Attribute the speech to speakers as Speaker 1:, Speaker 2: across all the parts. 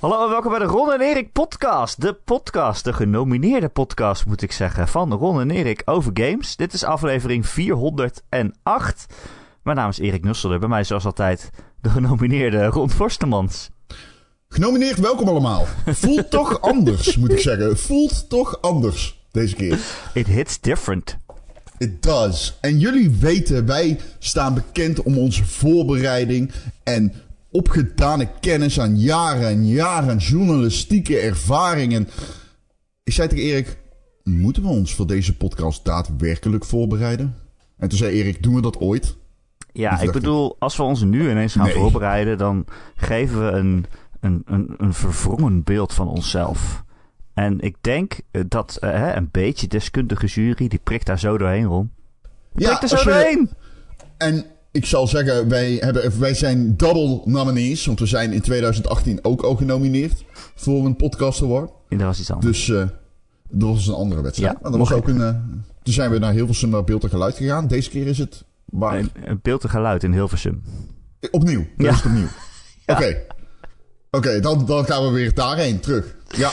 Speaker 1: Hallo en welkom bij de Ron en Erik podcast. De podcast, de genomineerde podcast moet ik zeggen, van Ron en Erik over games. Dit is aflevering 408. Mijn naam is Erik Nusselder, bij mij zoals altijd de genomineerde Ron Forstemans.
Speaker 2: Genomineerd, welkom allemaal. Voelt toch anders, moet ik zeggen. Voelt toch anders deze keer.
Speaker 1: It hits different.
Speaker 2: It does. En jullie weten, wij staan bekend om onze voorbereiding en opgedane kennis aan jaren en jaren journalistieke ervaringen. Ik zei tegen Erik, moeten we ons voor deze podcast daadwerkelijk voorbereiden? En toen zei Erik, doen we dat ooit?
Speaker 1: Ja,
Speaker 2: Dus
Speaker 1: ik bedoel, als we ons nu ineens gaan
Speaker 2: Nee.
Speaker 1: voorbereiden, dan geven we een, een, een, een verwrongen beeld van onszelf. En ik denk eh, dat eh, een beetje deskundige jury, die prikt daar zo doorheen, Ron. Die prikt er zo
Speaker 2: je-
Speaker 1: doorheen!
Speaker 2: En ik zal zeggen, wij, hebben, wij zijn double nominees. Want we zijn in 2018 ook al genomineerd voor een podcast award.
Speaker 1: Dat was iets anders.
Speaker 2: Dus eh, dat was een andere wedstrijd.
Speaker 1: Ja,
Speaker 2: maar dat was ook een. eh, toen zijn we naar Hilversum naar beeld en geluid gegaan. Deze keer is het waar.
Speaker 1: Een, een beeld en geluid in Hilversum.
Speaker 2: Opnieuw. Dat
Speaker 1: Ja.
Speaker 2: is het opnieuw.
Speaker 1: Ja.
Speaker 2: Oké. Oké, dan, dan gaan we weer daarheen terug. Ja.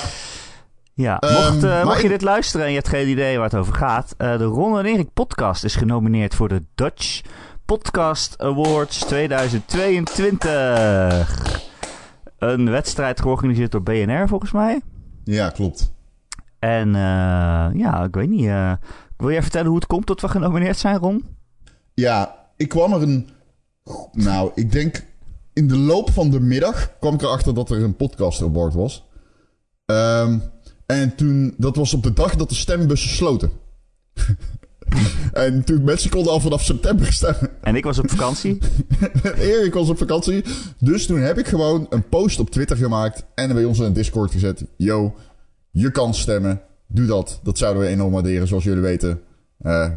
Speaker 1: Ja,
Speaker 2: Ehm,
Speaker 1: mocht, eh, je
Speaker 2: ik-
Speaker 1: dit luisteren en je hebt geen idee waar het over gaat. eh, de Ron en Erik podcast is genomineerd voor de Dutch Podcast Awards 2022. Een wedstrijd georganiseerd door BNR volgens mij.
Speaker 2: Ja, klopt.
Speaker 1: En eh, ja, ik weet niet. eh, wil jij vertellen hoe het komt dat we genomineerd zijn, Ron?
Speaker 2: Ja, ik kwam er een. Nou, ik denk. In de loop van de middag kwam ik erachter dat er een podcast award was. Ehm, en toen. Dat was op de dag dat de stembussen sloten. en toen mensen konden al vanaf september stemmen.
Speaker 1: En ik was op vakantie.
Speaker 2: Erik was op vakantie. Dus toen heb ik gewoon een post op Twitter gemaakt. En bij ons in Discord gezet. Yo, je kan stemmen. Doe dat. Dat zouden we enorm waarderen, zoals jullie weten. Eh,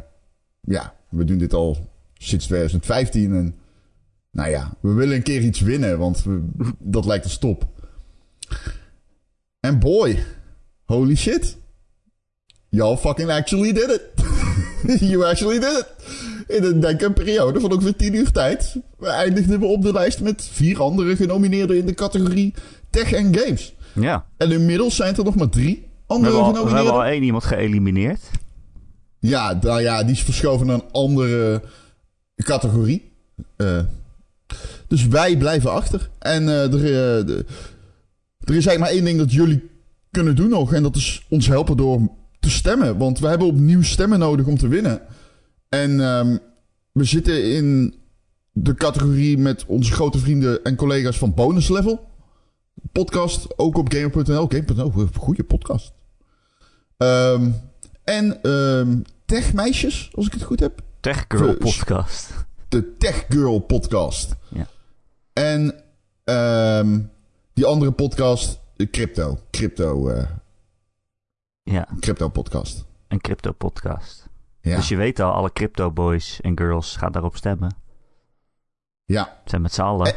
Speaker 2: ja, we doen dit al sinds 2015. En nou ja, we willen een keer iets winnen. Want we- dat lijkt ons top. En boy, holy shit. Y'all fucking actually did it. you actually did it. In een, denk een periode van ongeveer 10 uur tijd. We eindigden we op de lijst met vier andere genomineerden in de categorie Tech en Games.
Speaker 1: Ja,
Speaker 2: En inmiddels zijn er nog maar drie
Speaker 1: we
Speaker 2: andere
Speaker 1: al, we hebben
Speaker 2: genomineerden.
Speaker 1: al één iemand geëlimineerd.
Speaker 2: Ja, nou ja, die is verschoven naar een andere categorie. Eh, dus wij blijven achter. En eh, er, eh, er is eigenlijk maar één ding dat jullie kunnen doen nog. En dat is ons helpen door te stemmen. Want we hebben opnieuw stemmen nodig om te winnen. En ehm, we zitten in de categorie met onze grote vrienden en collega's van Bonus Level. Podcast, ook op gamer.nl. Gamer.nl, goede podcast. Ehm, en ehm Techmeisjes, als ik het goed heb.
Speaker 1: Tech Girl podcast.
Speaker 2: De Tech Girl podcast.
Speaker 1: Ja.
Speaker 2: En die andere podcast, de Crypto. Crypto, eh,
Speaker 1: Ja,
Speaker 2: crypto podcast.
Speaker 1: een crypto podcast.
Speaker 2: Ja.
Speaker 1: Dus je weet al, alle crypto boys en girls gaan daarop stemmen.
Speaker 2: ja.
Speaker 1: Het zijn met z'n allen.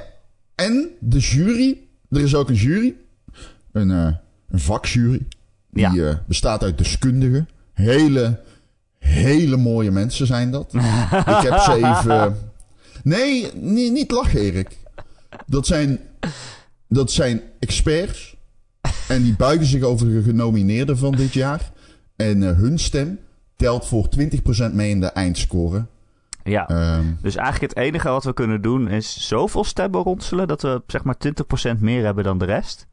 Speaker 2: En de jury, er is ook een jury. Een, eh, een vakjury. Die
Speaker 1: Ja.
Speaker 2: eh, bestaat uit deskundigen. Hele, hele mooie mensen zijn dat. Ik heb ze even. Nee, niet, niet lachen, Erik. Dat zijn, dat zijn experts. En die buigen zich over de genomineerden van dit jaar. En eh, hun stem telt voor 20% mee in de eindscore.
Speaker 1: ja.
Speaker 2: Ehm,
Speaker 1: Dus eigenlijk het enige wat we kunnen doen is zoveel stemmen ronselen dat we zeg maar 20% meer hebben dan de rest.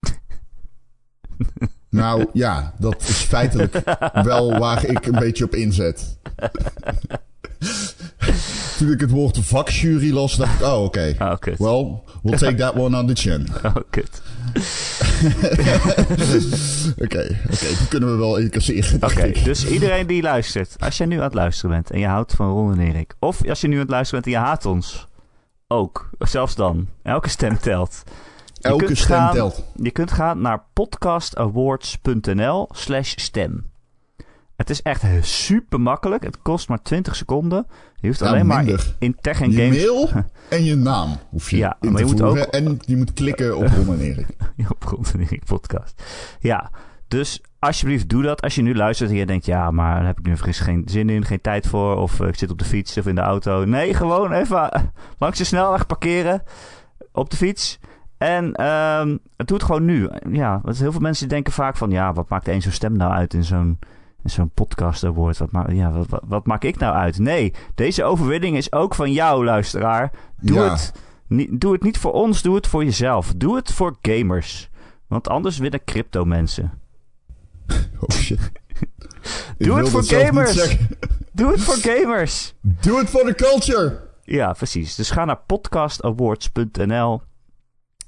Speaker 2: nou ja, dat is feitelijk wel waar ik een beetje op inzet. Toen ik het woord vakjury las, dacht ik, oh oké.
Speaker 1: Oh, kut.
Speaker 2: Well, we'll take that one on the chin.
Speaker 1: Oh, kut.
Speaker 2: Oké, oké, die kunnen we wel incasseren.
Speaker 1: Oké, dus iedereen die luistert. Als jij nu aan het luisteren bent en je houdt van Ron en Erik. Of als je nu aan het luisteren bent en je haat ons. Ook. Zelfs dan. Elke stem telt. Je
Speaker 2: Elke stem
Speaker 1: gaan-
Speaker 2: telt.
Speaker 1: Je kunt gaan naar podcastawards.nl slash stem. Het is echt super makkelijk. Het kost maar 20 seconden. Je hoeft alleen maar in tech en
Speaker 2: Je
Speaker 1: games...
Speaker 2: mail en je naam hoef je
Speaker 1: Ja,
Speaker 2: in
Speaker 1: maar
Speaker 2: te
Speaker 1: je moet ook-
Speaker 2: En je moet klikken op Ron en Erik.
Speaker 1: Op Ron en Erik podcast. Ja, dus alsjeblieft doe dat. Als je nu luistert en je denkt... Ja, maar daar heb ik nu even geen zin in, geen tijd voor. Of eh, ik zit op de fiets of in de auto. Nee, gewoon even langs de snelweg parkeren. Op de fiets. En doe het gewoon nu. Ja, want heel veel mensen denken vaak van... Ja, wat maakt één zo'n stem nou uit in zo'n zo'n podcast award? Wat, ma ja, wat, wat, wat maak ik nou uit? Nee, deze overwinning is ook van jou, luisteraar. Doe,
Speaker 2: Ja.
Speaker 1: het, niet, doe het niet voor ons, doe het voor jezelf. Doe het voor gamers. Want anders winnen crypto mensen.
Speaker 2: Oh shit.
Speaker 1: Doe het voor gamers. Doe het voor gamers.
Speaker 2: Doe het voor de culture.
Speaker 1: Ja, precies. Dus ga naar podcastawards.nl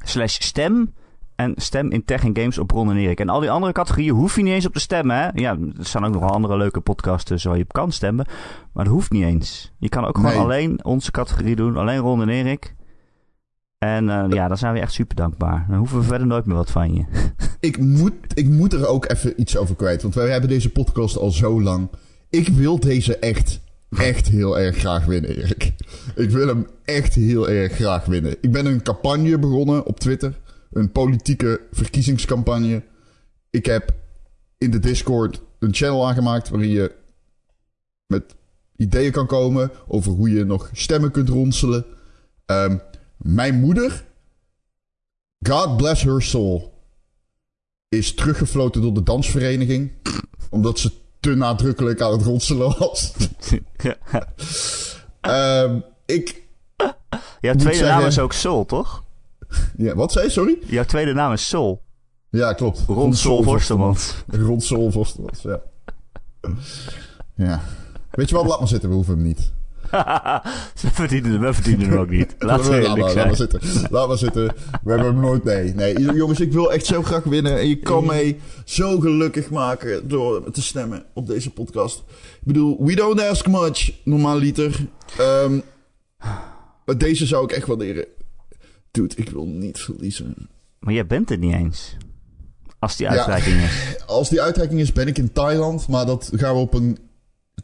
Speaker 1: slash stem. En stem in tech en games op Ron en Erik. En al die andere categorieën hoef je niet eens op te stemmen. Hè? Ja, er staan ook nog wel andere leuke podcasts tussen waar je op kan stemmen. Maar dat hoeft niet eens. Je kan ook gewoon
Speaker 2: Nee.
Speaker 1: alleen onze categorie doen. Alleen Ron en Erik. En eh, ja, dan zijn we echt super dankbaar. Dan hoeven we verder nooit meer wat van je.
Speaker 2: Ik moet, ik moet er ook even iets over kwijt. Want wij hebben deze podcast al zo lang. Ik wil deze echt, echt heel erg graag winnen, Erik. Ik wil hem echt heel erg graag winnen. Ik ben een campagne begonnen op Twitter. Een politieke verkiezingscampagne. Ik heb in de Discord een channel aangemaakt waarin je met ideeën kan komen over hoe je nog stemmen kunt ronselen. Ehm, mijn moeder, God bless her soul, is teruggefloten door de dansvereniging. Omdat ze te nadrukkelijk aan het ronselen was. Ehm, ik. Moet
Speaker 1: tweede naam
Speaker 2: zeggen-
Speaker 1: is ook Sol, toch?
Speaker 2: Ja, wat zei je? Sorry?
Speaker 1: Jouw tweede naam is Sol.
Speaker 2: Ja, klopt.
Speaker 1: Ron Sol Vorstemans.
Speaker 2: Rond Sol Vorstemans, ja. Ja. Weet je wat? Laat maar zitten, we hoeven hem niet.
Speaker 1: Ze verdienen, we verdienen hem ook niet. We
Speaker 2: laat, maar, laat
Speaker 1: zijn.
Speaker 2: maar zitten. Laat maar zitten. We hebben hem nooit. Nee, nee. Jongens, ik wil echt zo graag winnen. En je kan mij zo gelukkig maken door te stemmen op deze podcast. Ik bedoel, we don't ask much, normaal liter. Maar deze zou ik echt waarderen. Dude, ik wil niet verliezen.
Speaker 1: Maar jij bent het niet eens. Als die
Speaker 2: Ja.
Speaker 1: uitreiking is.
Speaker 2: Als die uitreiking is, ben ik in Thailand. Maar dat gaan we op een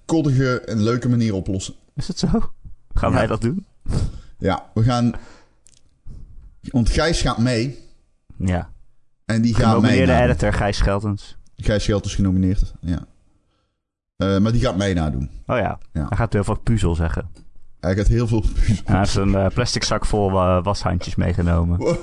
Speaker 2: koddige en leuke manier oplossen.
Speaker 1: Is het zo? Gaan
Speaker 2: Ja.
Speaker 1: wij dat doen?
Speaker 2: Ja, we gaan... Want Gijs gaat mee.
Speaker 1: Ja.
Speaker 2: En die gaat mee. Nadoen.
Speaker 1: editor Gijs Scheltens.
Speaker 2: Gijs Schelt is genomineerd, ja. Eh, maar die gaat mee nadoen.
Speaker 1: Oh ja.
Speaker 2: Ja.
Speaker 1: Hij gaat heel veel puzzel zeggen.
Speaker 2: Hij gaat heel veel...
Speaker 1: Hij heeft een eh, plastic zak vol eh, washandjes meegenomen.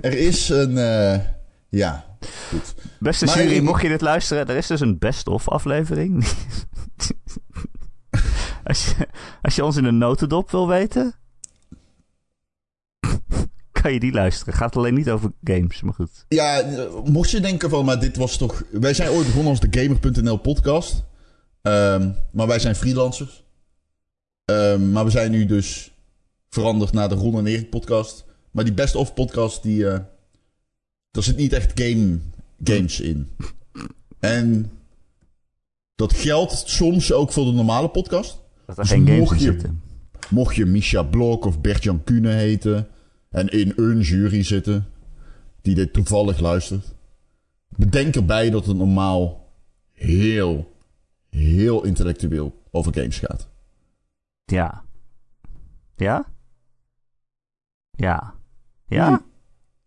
Speaker 2: er is een... eh, ja, goed.
Speaker 1: Beste
Speaker 2: Maar
Speaker 1: jury,
Speaker 2: ik-
Speaker 1: mocht je dit luisteren, er is dus een best-of aflevering. als, je, als je ons in een notendop wil weten, kan je die luisteren. Gaat alleen niet over games, maar goed.
Speaker 2: Ja, mocht je denken van, maar dit was toch... Wij zijn ooit begonnen als de Gamer.nl podcast. Ehm, maar wij zijn freelancers. Ehm, maar we zijn nu dus veranderd naar de Ron en Erik podcast. Maar die Best of podcast, die... eh daar zit niet echt game, games in. En dat geldt soms ook voor de normale podcast.
Speaker 1: Dat er
Speaker 2: Dus
Speaker 1: geen games in
Speaker 2: mocht je-
Speaker 1: zitten.
Speaker 2: Mocht je Misha Blok of Bert-Jan Kuhne heten... en in een jury zitten... die dit toevallig luistert... bedenk erbij dat het normaal heel, heel intellectueel over games gaat.
Speaker 1: Ja. Ja? Ja. Ja?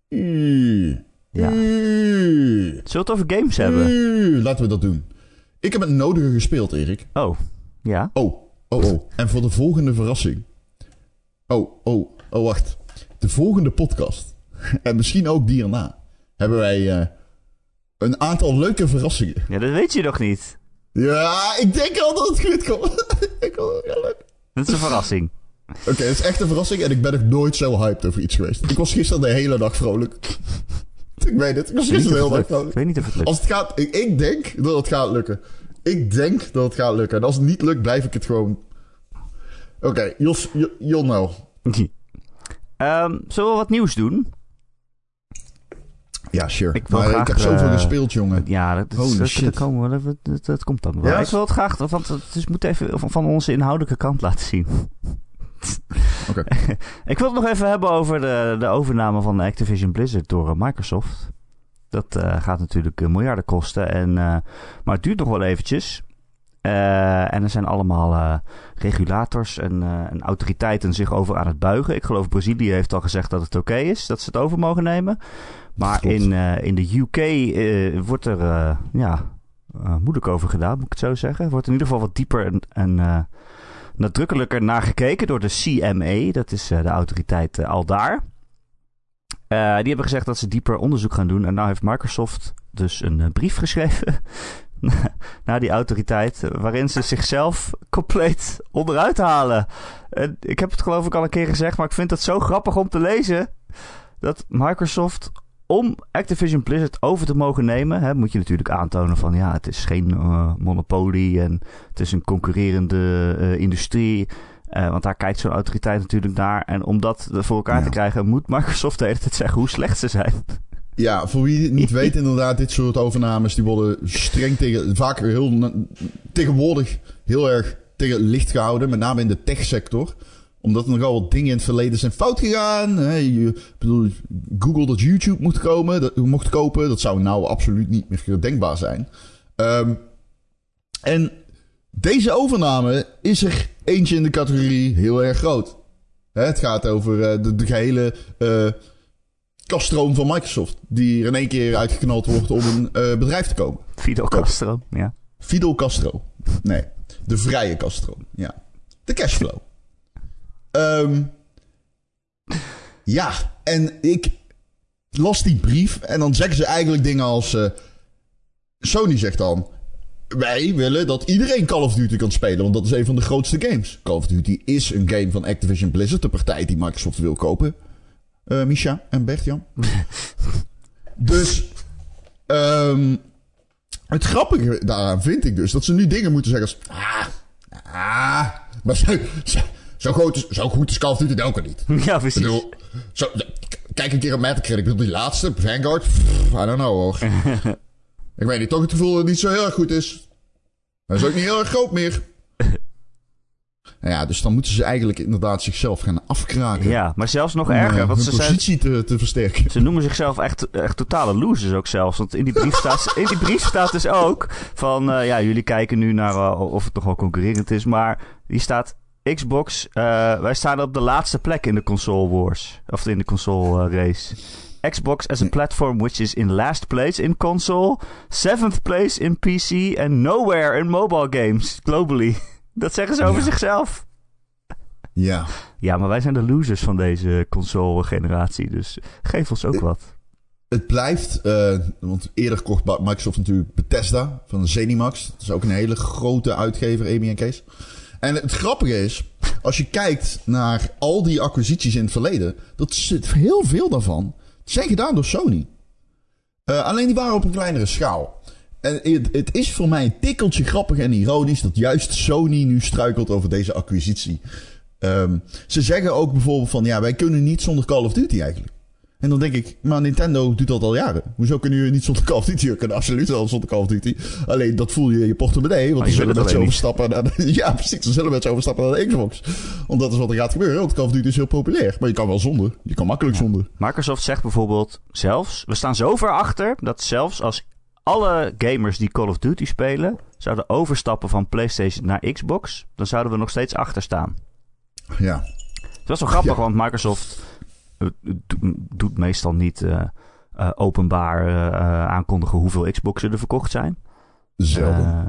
Speaker 2: Mm.
Speaker 1: Ja. Zullen we het over games hebben?
Speaker 2: laten we dat doen. Ik heb het nodige gespeeld, Erik.
Speaker 1: Oh. Ja?
Speaker 2: Oh, oh, oh. En voor de volgende verrassing. Oh, oh, oh, wacht. De volgende podcast. en misschien ook die erna. Hebben wij eh, een aantal leuke verrassingen.
Speaker 1: Ja, dat weet je nog niet.
Speaker 2: Ja, ik denk al dat het goed komt. Ik.
Speaker 1: Dat is een verrassing.
Speaker 2: Oké, het is echt een verrassing en ik ben nog nooit zo hyped over iets geweest. Ik was gisteren de hele dag vrolijk. ik weet het, ik was gisteren de hele dag vrolijk.
Speaker 1: ik weet niet of het lukt.
Speaker 2: Als het gaat, ik, ik denk dat het gaat lukken. Ik denk dat het gaat lukken. En als het niet lukt, blijf ik het gewoon. Oké, Jos, you- you'll know.
Speaker 1: Ehm, zullen we wat nieuws doen?
Speaker 2: Ja, sure.
Speaker 1: Ik wil
Speaker 2: maar
Speaker 1: graag,
Speaker 2: ik heb zoveel
Speaker 1: eh,
Speaker 2: gespeeld, jongen.
Speaker 1: Ja, dat, dat, dat, komen, we- dat, komt dan wel.
Speaker 2: Ja?
Speaker 1: Ik wil het graag, want het is, moet even van, van onze inhoudelijke kant laten zien.
Speaker 2: Oké.
Speaker 1: ik wil het nog even hebben over de, de overname van Activision Blizzard door eh, Microsoft. Dat eh, gaat natuurlijk miljarden kosten. En, maar het duurt nog wel eventjes. En er zijn allemaal regulators en, en autoriteiten zich over aan het buigen. Ik geloof Brazilië heeft al gezegd dat het oké is, dat ze het over mogen nemen. Maar
Speaker 2: Klopt.
Speaker 1: in, eh, in de UK eh, wordt er eh, ja, moeilijk over gedaan, moet ik het zo zeggen. Wordt in ieder geval wat dieper en, en, nadrukkelijker naar gekeken door de CMA. Dat is de autoriteit al daar. die hebben gezegd dat ze dieper onderzoek gaan doen. En nou heeft Microsoft dus een brief geschreven naar die autoriteit, waarin ze zichzelf compleet onderuit halen. En ik heb het geloof ik al een keer gezegd, maar ik vind het zo grappig om te lezen dat Microsoft om Activision Blizzard over te mogen nemen, hè, moet je natuurlijk aantonen van ja, het is geen uh, monopolie en het is een concurrerende uh, industrie. Uh, want daar kijkt zo'n autoriteit natuurlijk naar. En om dat voor elkaar ja. te krijgen, moet Microsoft de hele tijd zeggen hoe slecht ze zijn.
Speaker 2: Ja, voor wie het niet weet, inderdaad, dit soort overnames die worden streng tegen, vaak heel tegenwoordig heel erg tegen licht gehouden, met name in de techsector omdat er nogal wat dingen in het verleden zijn fout gegaan. Hè. Je, bedoel, Google dat YouTube moet komen, dat, mocht kopen. Dat zou nou absoluut niet meer denkbaar zijn. Um, en deze overname is er eentje in de categorie heel erg groot. Hè, het gaat over uh, de, de, gehele uh, kaststroom van Microsoft. Die er in één keer uitgeknald wordt om een uh, bedrijf te komen.
Speaker 1: Fidel Castro, ja.
Speaker 2: Fidel Castro. Nee, de vrije kaststroom, ja. De cashflow. Um, ja, en ik las die brief en dan zeggen ze eigenlijk dingen als... Uh, Sony zegt dan... Wij willen dat iedereen Call of Duty kan spelen, want dat is een van de grootste games. Call of Duty is een game van Activision Blizzard, de partij die Microsoft wil kopen. Uh, Misha en Bert-Jan. dus... Um, het grappige daaraan vind ik dus dat ze nu dingen moeten zeggen als... Ah, ah, maar ze, ze, zo, goed, zo goed is Call of Duty ook al niet.
Speaker 1: Ja, precies. Ik bedoel,
Speaker 2: zo, kijk een keer op Metacritic. Ik bedoel, die laatste, Vanguard. Pff, I don't know hoor. ik weet niet, toch het gevoel dat het niet zo heel erg goed is. Hij is ook niet heel erg groot meer. Nou ja, dus dan moeten ze eigenlijk inderdaad zichzelf gaan afkraken.
Speaker 1: Ja, maar zelfs nog erger.
Speaker 2: Om,
Speaker 1: want
Speaker 2: hun
Speaker 1: ze
Speaker 2: positie
Speaker 1: zijn,
Speaker 2: te, te versterken.
Speaker 1: Ze noemen zichzelf echt, echt totale losers ook zelfs. Want in die brief staat, in die brief staat dus ook van... Uh, ja, jullie kijken nu naar uh, of het nog wel concurrerend is. Maar die staat Xbox, uh, wij staan op de laatste plek in de console wars. Of in de console uh, race. Xbox as a platform which is in last place in console, seventh place in PC and nowhere in mobile games globally. Dat zeggen ze over
Speaker 2: Ja.
Speaker 1: zichzelf.
Speaker 2: Ja.
Speaker 1: Ja, maar wij zijn de losers van deze console generatie, dus geef ons ook wat.
Speaker 2: Het blijft, eh, want eerder kocht Microsoft natuurlijk Bethesda van Zenimax. Dat is ook een hele grote uitgever, Amy en Kees. En het grappige is, als je kijkt naar al die acquisities in het verleden, dat zit heel veel daarvan zijn gedaan door Sony. Uh, alleen die waren op een kleinere schaal. En het, het, is voor mij een tikkeltje grappig en ironisch dat juist Sony nu struikelt over deze acquisitie. Um, ze zeggen ook bijvoorbeeld van ja, wij kunnen niet zonder Call of Duty eigenlijk. En dan denk ik, maar Nintendo doet dat al jaren. Hoezo kunnen jullie niet zonder Call of Duty? Je kunnen absoluut wel zonder Call of Duty. Alleen dat voel je in je portemonnee. Want dan zullen mensen overstappen naar de, Ja, precies. Dan zullen mensen overstappen naar de Xbox. Want dat is wat er gaat gebeuren. Want Call of Duty is heel populair. Maar je kan wel zonder. Je kan makkelijk zonder.
Speaker 1: Microsoft zegt bijvoorbeeld zelfs, we staan zo ver achter dat zelfs als alle gamers die Call of Duty spelen zouden overstappen van PlayStation naar Xbox, dan zouden we nog steeds achter staan.
Speaker 2: Ja.
Speaker 1: Het was wel grappig,
Speaker 2: Ja.
Speaker 1: want Microsoft do- doet meestal niet eh, eh, openbaar eh, aankondigen hoeveel Xboxen er verkocht zijn.
Speaker 2: Zelden.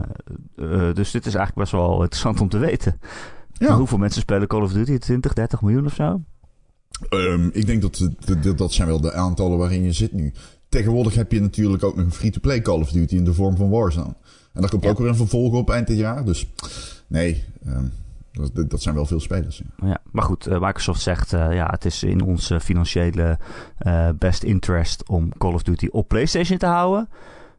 Speaker 1: Dus dit is eigenlijk best wel interessant om te weten.
Speaker 2: ja.
Speaker 1: Hoeveel mensen spelen Call of Duty? 20, 30 miljoen of zo?
Speaker 2: Ehm, ik denk dat, dat- dat dat zijn wel de aantallen waarin je zit nu. Tegenwoordig heb je natuurlijk ook nog een free-to-play Call of Duty in de vorm van Warzone. En daar komt
Speaker 1: Ja.
Speaker 2: ook weer een vervolg op eind dit jaar. Dus nee, ehm, dat, dat zijn wel veel spelers. Ja.
Speaker 1: Ja, maar goed, eh, Microsoft zegt uh, ja, het is in onze financiële uh, best interest om Call of Duty op PlayStation te houden.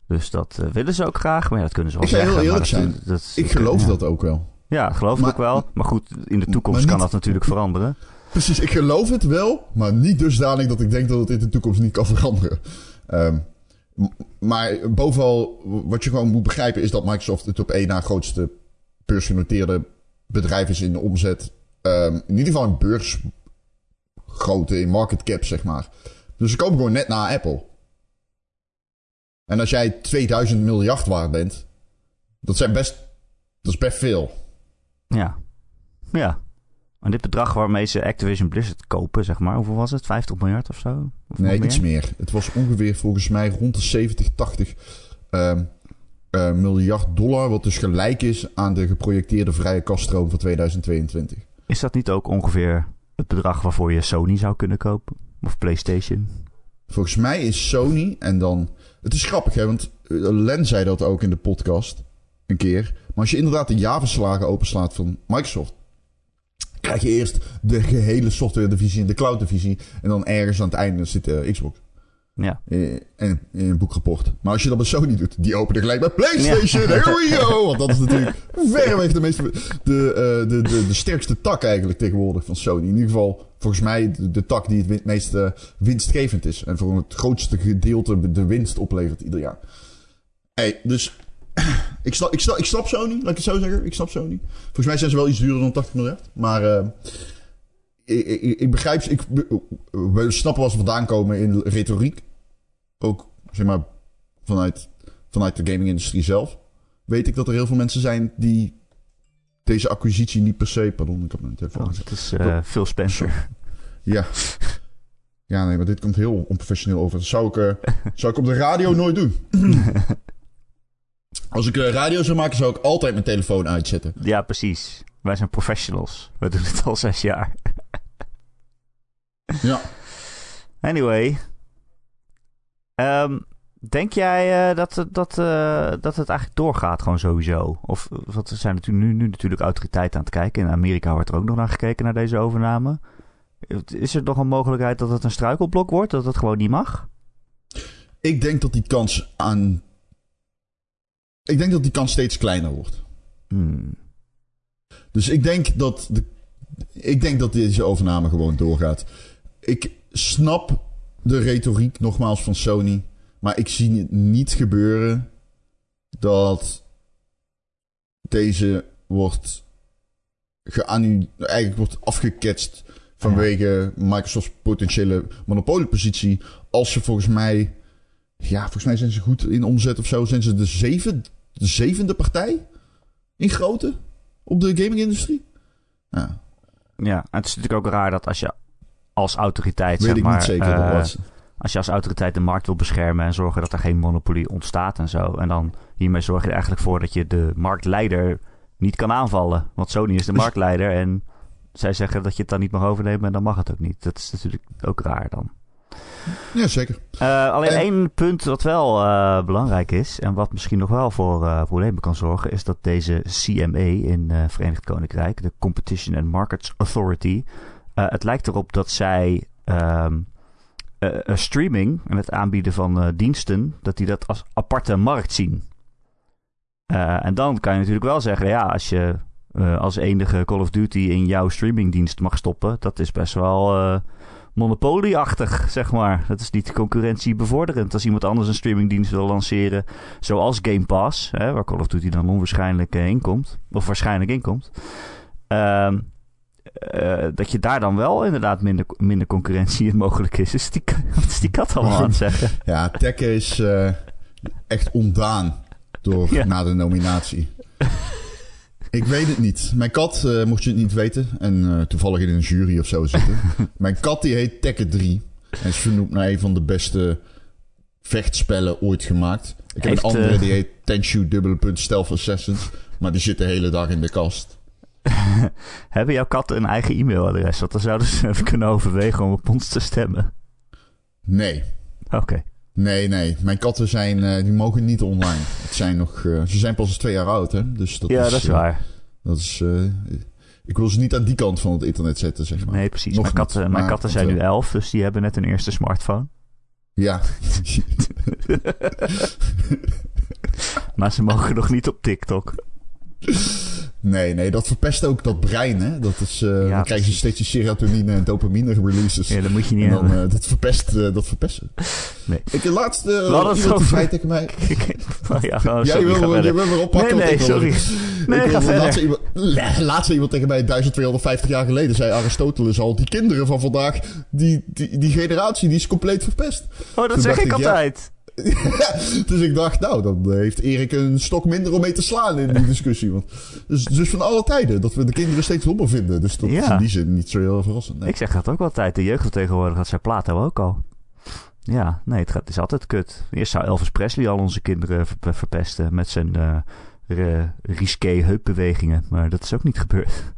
Speaker 1: Dus dat willen ze ook graag, maar ja, dat kunnen ze wel
Speaker 2: Ik ga heel
Speaker 1: zeggen.
Speaker 2: eerlijk zijn.
Speaker 1: dat- dat-
Speaker 2: Ik geloof
Speaker 1: ja.
Speaker 2: dat ook wel.
Speaker 1: Ja, geloof ik
Speaker 2: Maar-
Speaker 1: wel. Maar goed, in de toekomst kan dat natuurlijk veranderen.
Speaker 2: Precies, ik geloof het wel, maar niet dusdanig dat ik denk dat het in de toekomst niet kan veranderen. Ehm, maar bovenal, wat je gewoon moet begrijpen is dat Microsoft het op één na grootste beursgenoteerde bedrijf is in de omzet. Ehm, in ieder geval een beursgrootte in market cap, zeg maar. Dus ze komen gewoon net na Apple. En als jij 2000 miljard waard bent, dat zijn best, dat is best veel.
Speaker 1: Ja. Ja. En dit bedrag waarmee ze Activision Blizzard kopen, zeg maar, hoeveel was het? 50 miljard of zo? Of
Speaker 2: Nee, iets meer. Het was ongeveer volgens mij rond de 70, 80 ehm, eh, miljard dollar, wat dus gelijk is aan de geprojecteerde vrije kaststroom van 2022.
Speaker 1: Is dat niet ook ongeveer het bedrag waarvoor je Sony zou kunnen kopen? Of PlayStation?
Speaker 2: Volgens mij is Sony en dan. Het is grappig, hè, want eh, Len zei dat ook in de podcast een keer. Maar als je inderdaad de jaarverslagen openslaat van Microsoft, krijg je eerst de gehele software divisie en de cloud divisie. En dan ergens aan het einde zit de Xbox.
Speaker 1: Ja.
Speaker 2: In, in een boekrapport. Maar als je dat bij Sony doet, die openen gelijk bij PlayStation. Here we go! Want dat is natuurlijk verreweg de, meeste, de, uh, de, de, de sterkste tak eigenlijk tegenwoordig van Sony. In ieder geval, volgens mij, de, de tak die het meest uh, winstgevend is. En voor het grootste gedeelte de winst oplevert ieder jaar. Hey, dus ik snap, ik, snap, ik snap Sony, laat ik het zo zeggen. Ik snap Sony. Volgens mij zijn ze wel iets duurder dan 80 miljard. Maar ik, ik, ik, begrijp. Ik, we snappen waar ze vandaan komen in retoriek. Ook, zeg maar, vanuit, vanuit de gaming-industrie zelf. Weet ik dat er heel veel mensen zijn die deze acquisitie niet per se... Pardon, ik heb mijn telefoon.
Speaker 1: Oh, het is uh, Phil Spencer.
Speaker 2: Ja. Ja, nee, maar dit komt heel onprofessioneel over. Dat zou ik, uh, zou ik op de radio nooit doen. Als ik uh, radio zou maken, zou ik altijd mijn telefoon uitzetten.
Speaker 1: Ja, precies. Wij zijn professionals. We doen het al zes jaar.
Speaker 2: Ja.
Speaker 1: Anyway. Um, denk jij uh, dat, dat, uh, dat het eigenlijk doorgaat gewoon sowieso? Of wat zijn natuurlijk nu, nu natuurlijk autoriteiten aan het kijken. In Amerika wordt er ook nog naar gekeken naar deze overname. Is er nog een mogelijkheid dat het een struikelblok wordt? Dat het gewoon niet mag?
Speaker 2: Ik denk dat die kans aan ik denk dat die kans steeds kleiner wordt.
Speaker 1: Hmm.
Speaker 2: Dus ik denk dat, de, ik denk dat deze overname gewoon doorgaat. Ik snap de retoriek nogmaals van Sony. Maar ik zie het niet gebeuren dat deze wordt geannu eigenlijk wordt afgeketst vanwege Microsoft's potentiële monopoliepositie. Als ze volgens mij, ja, volgens mij zijn ze goed in omzet of zo, zijn ze de zeven, de zevende partij in grootte op de gaming-industrie. Ja.
Speaker 1: Ja, en het is natuurlijk ook raar dat als je als autoriteit,
Speaker 2: Weet
Speaker 1: zeg
Speaker 2: ik
Speaker 1: maar,
Speaker 2: niet zeker
Speaker 1: eh,
Speaker 2: wat.
Speaker 1: als je als autoriteit de markt wil beschermen en zorgen dat er geen monopolie ontstaat en zo. En dan hiermee zorg je er eigenlijk voor dat je de marktleider niet kan aanvallen. Want Sony is de marktleider en zij zeggen dat je het dan niet mag overnemen en dan mag het ook niet. Dat is natuurlijk ook raar dan.
Speaker 2: Ja, zeker.
Speaker 1: Uh, alleen
Speaker 2: En-
Speaker 1: één punt wat wel uh, belangrijk is en wat misschien nog wel voor uh, problemen kan zorgen, is dat deze CMA in uh, Verenigd Koninkrijk, de Competition and Markets Authority, uh, het lijkt erop dat zij um, streaming en het aanbieden van uh, diensten, dat die dat als aparte markt zien. En dan kan je natuurlijk wel zeggen, ja, als je als enige Call of Duty in jouw streamingdienst mag stoppen, dat is best wel monopolieachtig, zeg maar. Dat is niet concurrentiebevorderend. Als iemand anders een streamingdienst wil lanceren, zoals Game Pass, hè, waar Call of Duty dan onwaarschijnlijk inkomt, of waarschijnlijk inkomt, uh, uh, dat je daar dan wel inderdaad minder, minder concurrentie in mogelijk is. Is die, wat is die kat allemaal aan het zeggen?
Speaker 2: Ja, Tekken is uh, echt ontdaan door,
Speaker 1: Ja.
Speaker 2: na de nominatie. Ik weet het niet. Mijn kat, uh, mocht je het niet weten, en toevallig in een jury of zo zitten. Mijn kat die heet Tekken 3. En is vernoemd naar een van de beste vechtspellen ooit gemaakt. Ik heb
Speaker 1: Heeft,
Speaker 2: een andere
Speaker 1: eh,
Speaker 2: die heet Tenshu dubbele punt Stealth Assassins. Maar die zit de hele dag in de kast.
Speaker 1: Hebben jouw katten een eigen e-mailadres? Want dan zouden ze even kunnen overwegen om op ons te stemmen.
Speaker 2: Nee.
Speaker 1: Oké. Okay.
Speaker 2: Nee, nee. Mijn katten zijn, uh, die mogen niet online. Het zijn nog, uh, ze zijn pas twee jaar oud, hè. Dus dat
Speaker 1: ja,
Speaker 2: is,
Speaker 1: dat is
Speaker 2: uh,
Speaker 1: waar.
Speaker 2: Dat is, ik wil ze niet aan die kant van het internet zetten, zeg maar.
Speaker 1: Nee, precies.
Speaker 2: Nog
Speaker 1: mijn katten,
Speaker 2: niet,
Speaker 1: mijn katten zijn nu elf, dus die hebben net een eerste smartphone.
Speaker 2: Ja.
Speaker 1: maar ze mogen nog niet op TikTok.
Speaker 2: Nee, nee, dat verpest ook dat brein, hè. Dat is, uh,
Speaker 1: Ja,
Speaker 2: dan krijgen ze steeds die serotonine en dopamine releases.
Speaker 1: Ja, dat moet je niet
Speaker 2: en dan,
Speaker 1: hebben.
Speaker 2: uh, dat verpest, uh, dat verpest.
Speaker 1: Nee.
Speaker 2: Ik, de laatste, zei tegen mij...
Speaker 1: oh, ja, oh, sorry,
Speaker 2: Jij wil, je wil weer oppakken
Speaker 1: Nee, nee, sorry. Nee,
Speaker 2: ik
Speaker 1: ga
Speaker 2: iemand, tegen mij 1250 jaar geleden zei Aristoteles al... Die kinderen van vandaag, die, die, die generatie, die is compleet verpest.
Speaker 1: Oh, dat
Speaker 2: Toen
Speaker 1: zeg ik
Speaker 2: ja. dus ik dacht, nou, dan heeft Erik een stok minder om mee te slaan in die discussie. Want, dus, dus van alle tijden, dat we de kinderen steeds dommer vinden. Dus dat is
Speaker 1: Ja.
Speaker 2: in die zin niet zo heel verrassend. Nee.
Speaker 1: Ik zeg dat ook altijd. De jeugd van tegenwoordig, dat zei Plato ook al. Ja, nee, het, gaat, het is altijd kut. Eerst zou Elvis Presley al onze kinderen ver- verpesten met zijn re- risqué heupbewegingen. Maar dat is ook niet gebeurd.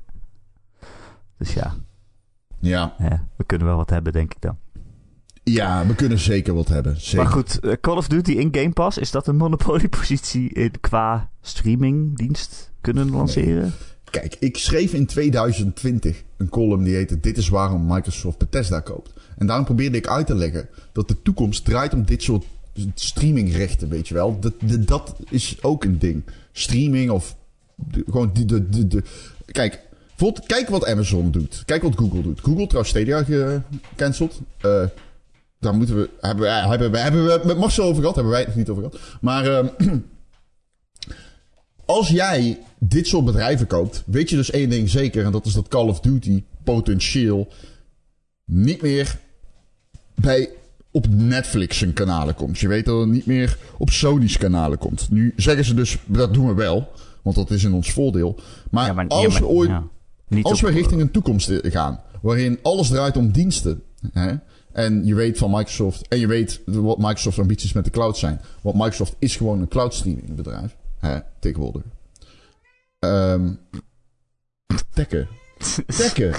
Speaker 1: Dus ja,
Speaker 2: Ja.
Speaker 1: hè, we kunnen wel wat hebben, denk ik dan.
Speaker 2: Ja, we kunnen zeker wat hebben. Zeker.
Speaker 1: Maar goed, eh, Call of Duty in Game Pass, is dat een monopoliepositie in, qua streamingdienst kunnen lanceren?
Speaker 2: Kijk, ik schreef in 2020 een column die heette Dit is waarom Microsoft Bethesda koopt. En daarom probeerde ik uit te leggen dat de toekomst draait om dit soort streamingrechten, weet je wel. Dat, dat, dat is ook een ding. Streaming of de- gewoon de, de, de, de- Kijk, kijk wat Amazon doet. Kijk wat Google doet. Google trouwens Stadia gecanceld. Eh daar moeten we, hebben, we, hebben, we, hebben we het met Marcel over gehad. Hebben wij het niet over gehad. Maar ehm, als jij dit soort bedrijven koopt, weet je dus één ding zeker. En dat is dat Call of Duty potentieel niet meer bij op Netflix zijn kanalen komt. Je weet dat het niet meer op Sony's kanalen komt. Nu zeggen ze dus, dat doen we wel. Want dat is in ons voordeel. Maar,
Speaker 1: Ja, maar-
Speaker 2: als
Speaker 1: ja, maar-
Speaker 2: we ooit
Speaker 1: ja.
Speaker 2: Als we richting een toekomst gaan, waarin alles draait om diensten, hè, en je weet van Microsoft, en je weet wat Microsoft's ambities met de cloud zijn, want Microsoft is gewoon een cloud streaming bedrijf, hè, tegenwoordig. Ehm tekken. Tekken.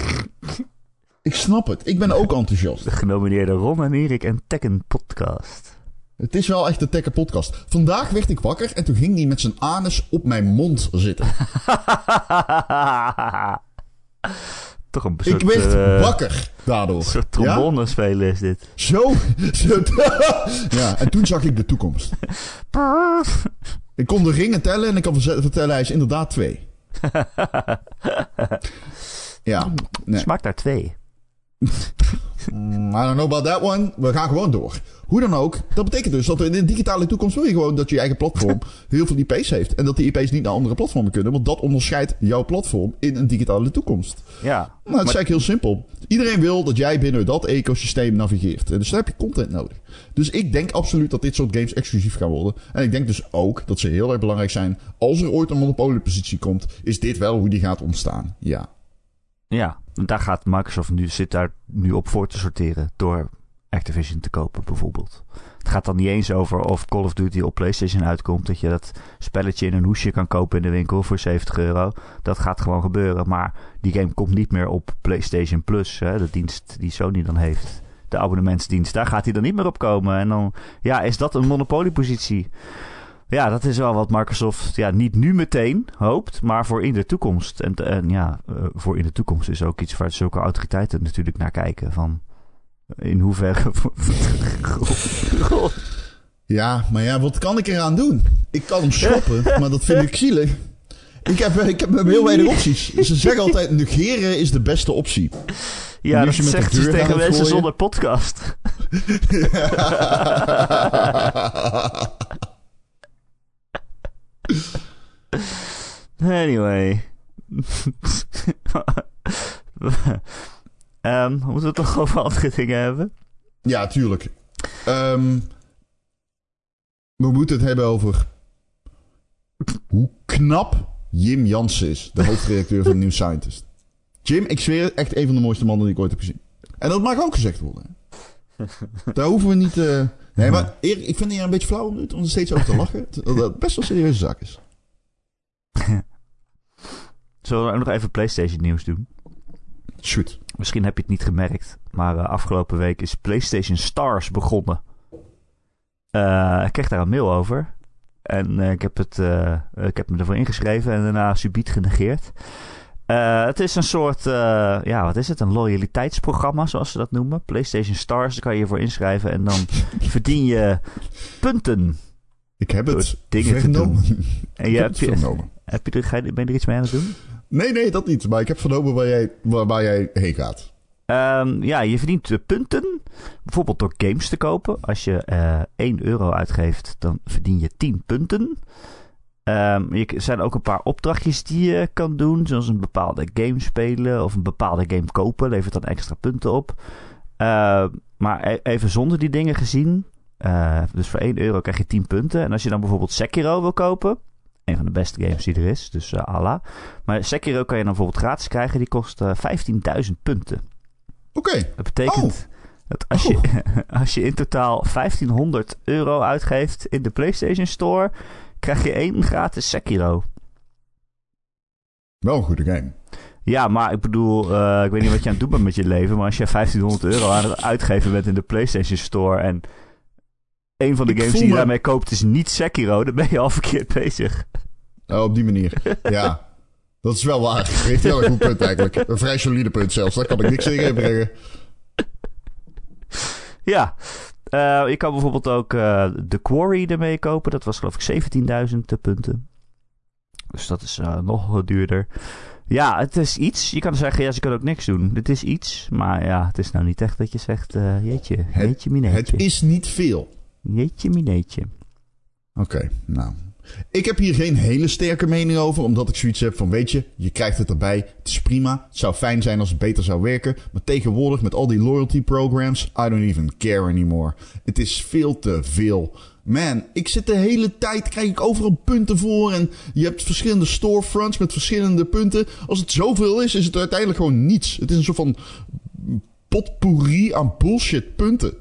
Speaker 2: Ik snap het. Ik ben ook enthousiast.
Speaker 1: De genomineerde Ron en Erik en Tekken podcast.
Speaker 2: Het is wel echt de Tekken podcast. Vandaag werd ik wakker en toen ging hij met zijn anus op mijn mond zitten.
Speaker 1: Toch een soort,
Speaker 2: Ik werd
Speaker 1: eh,
Speaker 2: wakker daardoor.
Speaker 1: Een
Speaker 2: Ja?
Speaker 1: trombone spelen is dit.
Speaker 2: Zo. zo ja, en toen zag ik de toekomst. Ik kon de ringen tellen en ik kan vertellen, hij is inderdaad twee. Ja, nee.
Speaker 1: Smaakt naar twee.
Speaker 2: Mm, I don't know about that one. We gaan gewoon door. Hoe dan ook, dat betekent dus dat in de digitale toekomst wil je gewoon dat je eigen platform heel veel IP's heeft. En dat die IP's niet naar andere platformen kunnen, want dat onderscheidt jouw platform in een digitale toekomst.
Speaker 1: Ja.
Speaker 2: Nou, het is eigenlijk heel simpel. Iedereen wil dat jij binnen dat ecosysteem navigeert. En Dus daar heb je content nodig. Dus ik denk absoluut dat dit soort games exclusief gaan worden. En ik denk dus ook dat ze heel erg belangrijk zijn. Als er ooit een monopoliepositie komt, is dit wel hoe die gaat ontstaan. Ja.
Speaker 1: Ja, daar gaat Microsoft nu, zit daar nu op voor te sorteren door Activision te kopen bijvoorbeeld. Het gaat dan niet eens over of Call of Duty op PlayStation uitkomt, dat je dat spelletje in een hoesje kan kopen in de winkel voor 70 euro. Dat gaat gewoon gebeuren, maar die game komt niet meer op PlayStation Plus, hè, de dienst die Sony dan heeft. De abonnementsdienst, daar gaat hij dan niet meer op komen. En dan, ja, is dat een monopoliepositie? Ja, dat is wel wat Microsoft ja, niet nu meteen hoopt, maar voor in de toekomst. En, en ja, eh, voor in de toekomst is ook iets waar zulke autoriteiten natuurlijk naar kijken. Van in hoeverre.
Speaker 2: Ja, maar ja, wat kan ik eraan doen? Ik kan hem schoppen, maar dat vind ik zielig. Ik heb, ik heb heel weinig opties. Ze zeggen altijd, negeren is de beste optie.
Speaker 1: ja, dat zegt
Speaker 2: aan
Speaker 1: tegen mensen zonder podcast. Anyway. Ehm, moeten we het toch over andere dingen hebben?
Speaker 2: Ja, tuurlijk. Ehm, we moeten het hebben over hoe knap Jim Jansen is, de hoofdredacteur van New Scientist. Jim, ik zweer echt een van de mooiste mannen die ik ooit heb gezien. En dat mag ook gezegd worden. Daar hoeven we niet... eh Nee, maar Erik, ik vind het hier een beetje flauw om, om er steeds over te lachen. Dat best wel een serieuze zaak is.
Speaker 1: Zullen we nog even PlayStation nieuws doen?
Speaker 2: Shoot.
Speaker 1: Misschien heb je het niet gemerkt, maar eh, afgelopen week is PlayStation Stars begonnen. Eh, ik kreeg daar een mail over. En eh, ik, heb het, ik heb me ervoor ingeschreven en daarna subiet genegeerd. Eh, het is een soort, eh, ja, wat is het? Een loyaliteitsprogramma, zoals ze dat noemen. PlayStation Stars, daar kan je je voor inschrijven en dan verdien je punten.
Speaker 2: Ik heb het
Speaker 1: dingen te
Speaker 2: vernomen.
Speaker 1: En
Speaker 2: Ik
Speaker 1: je,
Speaker 2: heb
Speaker 1: heb,
Speaker 2: het
Speaker 1: je,
Speaker 2: vernomen.
Speaker 1: heb je er, ga je- ben je er iets mee aan het doen?
Speaker 2: Nee, nee, dat niet. Maar ik heb vernomen waar jij, waar, waar jij heen gaat.
Speaker 1: Ehm, ja, je verdient eh, punten. Bijvoorbeeld door games te kopen. Als je eh 1 euro uitgeeft, dan verdien je 10 punten. Ehm, je, er zijn ook een paar opdrachtjes die je kan doen. Zoals een bepaalde game spelen of een bepaalde game kopen. Levert dan extra punten op. Ehm, maar e- even zonder die dingen gezien. eh, dus voor 1 euro krijg je 10 punten. En als je dan bijvoorbeeld Sekiro wil kopen. Een van de beste games die er is. Dus eh Allah. Maar Sekiro kan je dan bijvoorbeeld gratis krijgen. Die kost eh 15.000 punten.
Speaker 2: Oké.
Speaker 1: Dat betekent Dat als, je, als je in totaal 1500 euro uitgeeft in de PlayStation Store, krijg je één gratis Sekiro.
Speaker 2: Wel een goede game.
Speaker 1: Ja, maar ik bedoel, eh, ik weet niet wat je aan het doen bent met je leven, maar als je 1500 euro aan het uitgeven bent in de PlayStation Store en een van de
Speaker 2: Ik
Speaker 1: games die je
Speaker 2: me-
Speaker 1: daarmee koopt is niet Sekiro, dan ben je al verkeerd bezig.
Speaker 2: Oh, op die manier. ja. Dat is wel waar. Je heeft heel goed punt eigenlijk. Een vrij solide punt zelfs. Daar kan ik niks tegen brengen.
Speaker 1: Ja, Eh, je kan bijvoorbeeld ook eh The Quarry ermee kopen. Dat was geloof ik 17.000 punten. Dus dat is eh, nog duurder. Ja, het is iets. Je kan zeggen, ja, ze kunnen ook niks doen. Dit is iets. Maar ja, het is nou niet echt dat je zegt, jeetje, jeetje mineetje.
Speaker 2: Het is niet veel.
Speaker 1: Jeetje mineetje.
Speaker 2: Oké, nou. Ik heb hier geen hele sterke mening over, omdat ik zoiets heb van, weet je, je krijgt het erbij, het is prima. Het zou fijn zijn als het beter zou werken, maar tegenwoordig met al die loyalty programs, I don't even care anymore. Het is veel te veel. Man, ik zit de hele tijd, krijg ik overal punten voor en je hebt verschillende storefronts met verschillende punten. Als het zoveel is, is het uiteindelijk gewoon niets. Het is een soort van potpourri aan bullshit punten.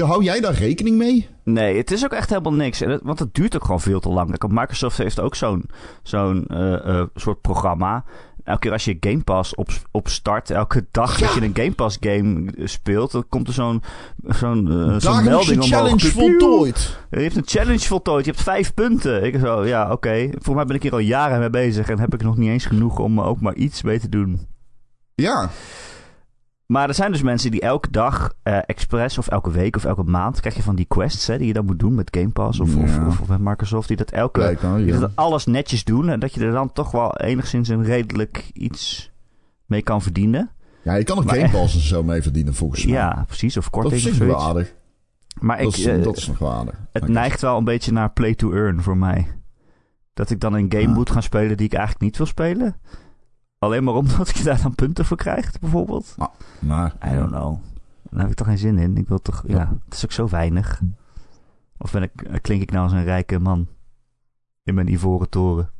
Speaker 2: Hou jij daar rekening mee?
Speaker 1: Nee, het is ook echt helemaal niks. Want het duurt ook gewoon veel te lang. Microsoft heeft ook zo'n zo'n eh, eh, soort programma. Elke keer als je Game Pass op, opstart, elke dag dat je een Game Pass game speelt, dan komt er zo'n zo'n eh, zo'n melding omhoog.
Speaker 2: challenge voltooid.
Speaker 1: Je hebt een challenge voltooid, je hebt vijf punten. Ik zo, ja, oké. Voor mij ben ik hier al jaren mee bezig en heb ik nog niet eens genoeg om ook maar iets mee te doen.
Speaker 2: Ja,
Speaker 1: Maar er zijn dus mensen die elke dag eh expres of elke week of elke maand krijg je van die quests hè, die je dan moet doen met Game Pass of, of,
Speaker 2: Ja.
Speaker 1: of, of met Microsoft. Die dat elke die
Speaker 2: Ja.
Speaker 1: dat alles netjes doen en dat je er dan toch wel enigszins een redelijk iets mee kan verdienen.
Speaker 2: ja, je kan er
Speaker 1: Maar-
Speaker 2: Game Pass en zo mee verdienen volgens mij.
Speaker 1: Ja, precies. Of
Speaker 2: dat
Speaker 1: korting
Speaker 2: is
Speaker 1: of
Speaker 2: zich wel aardig.
Speaker 1: Maar ik,
Speaker 2: Dat is,
Speaker 1: eh,
Speaker 2: dat is nog wel aardig.
Speaker 1: het neigt wel een beetje naar play to earn voor mij. Dat ik dan een game
Speaker 2: Ah.
Speaker 1: moet gaan spelen die ik eigenlijk niet wil spelen. Alleen maar omdat ik daar dan punten voor krijg, bijvoorbeeld.
Speaker 2: Maar,
Speaker 1: I don't know. Daar heb ik toch geen zin in. Ik wil toch, ja, het is ook zo weinig. Of ben ik, klink ik nou als een rijke man in mijn ivoren toren?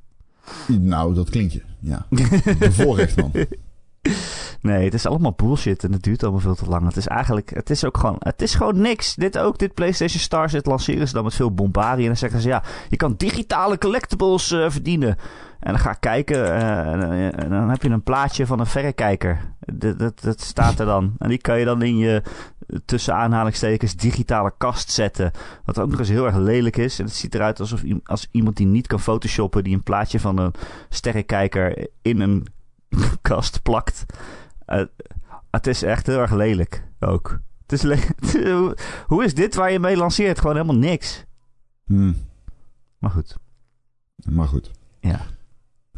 Speaker 2: Nou, dat klinkt je. Ja. Bevoorrecht, man.
Speaker 1: Nee, het is allemaal bullshit en het duurt allemaal veel te lang. Het is eigenlijk, het is ook gewoon, het is gewoon niks. Dit ook, dit PlayStation Stars, dit lanceren ze dan met veel bombardie. En dan zeggen ze, ja, je kan digitale collectibles eh, verdienen. En dan ga ik kijken eh, en, dan heb je een plaatje van een verrekijker. Dat, dat, dat staat er dan. En die kan je dan in je, tussen aanhalingstekens, digitale kast zetten. Wat ook nog eens heel erg lelijk is. En het ziet eruit alsof als iemand die niet kan photoshoppen, die een plaatje van een sterrenkijker in een kast plakt. Eh, het is echt heel erg lelijk ook. Het is le- hoe, is dit waar je mee lanceert? Gewoon helemaal niks.
Speaker 2: Hm.
Speaker 1: Maar goed.
Speaker 2: Maar goed.
Speaker 1: Ja,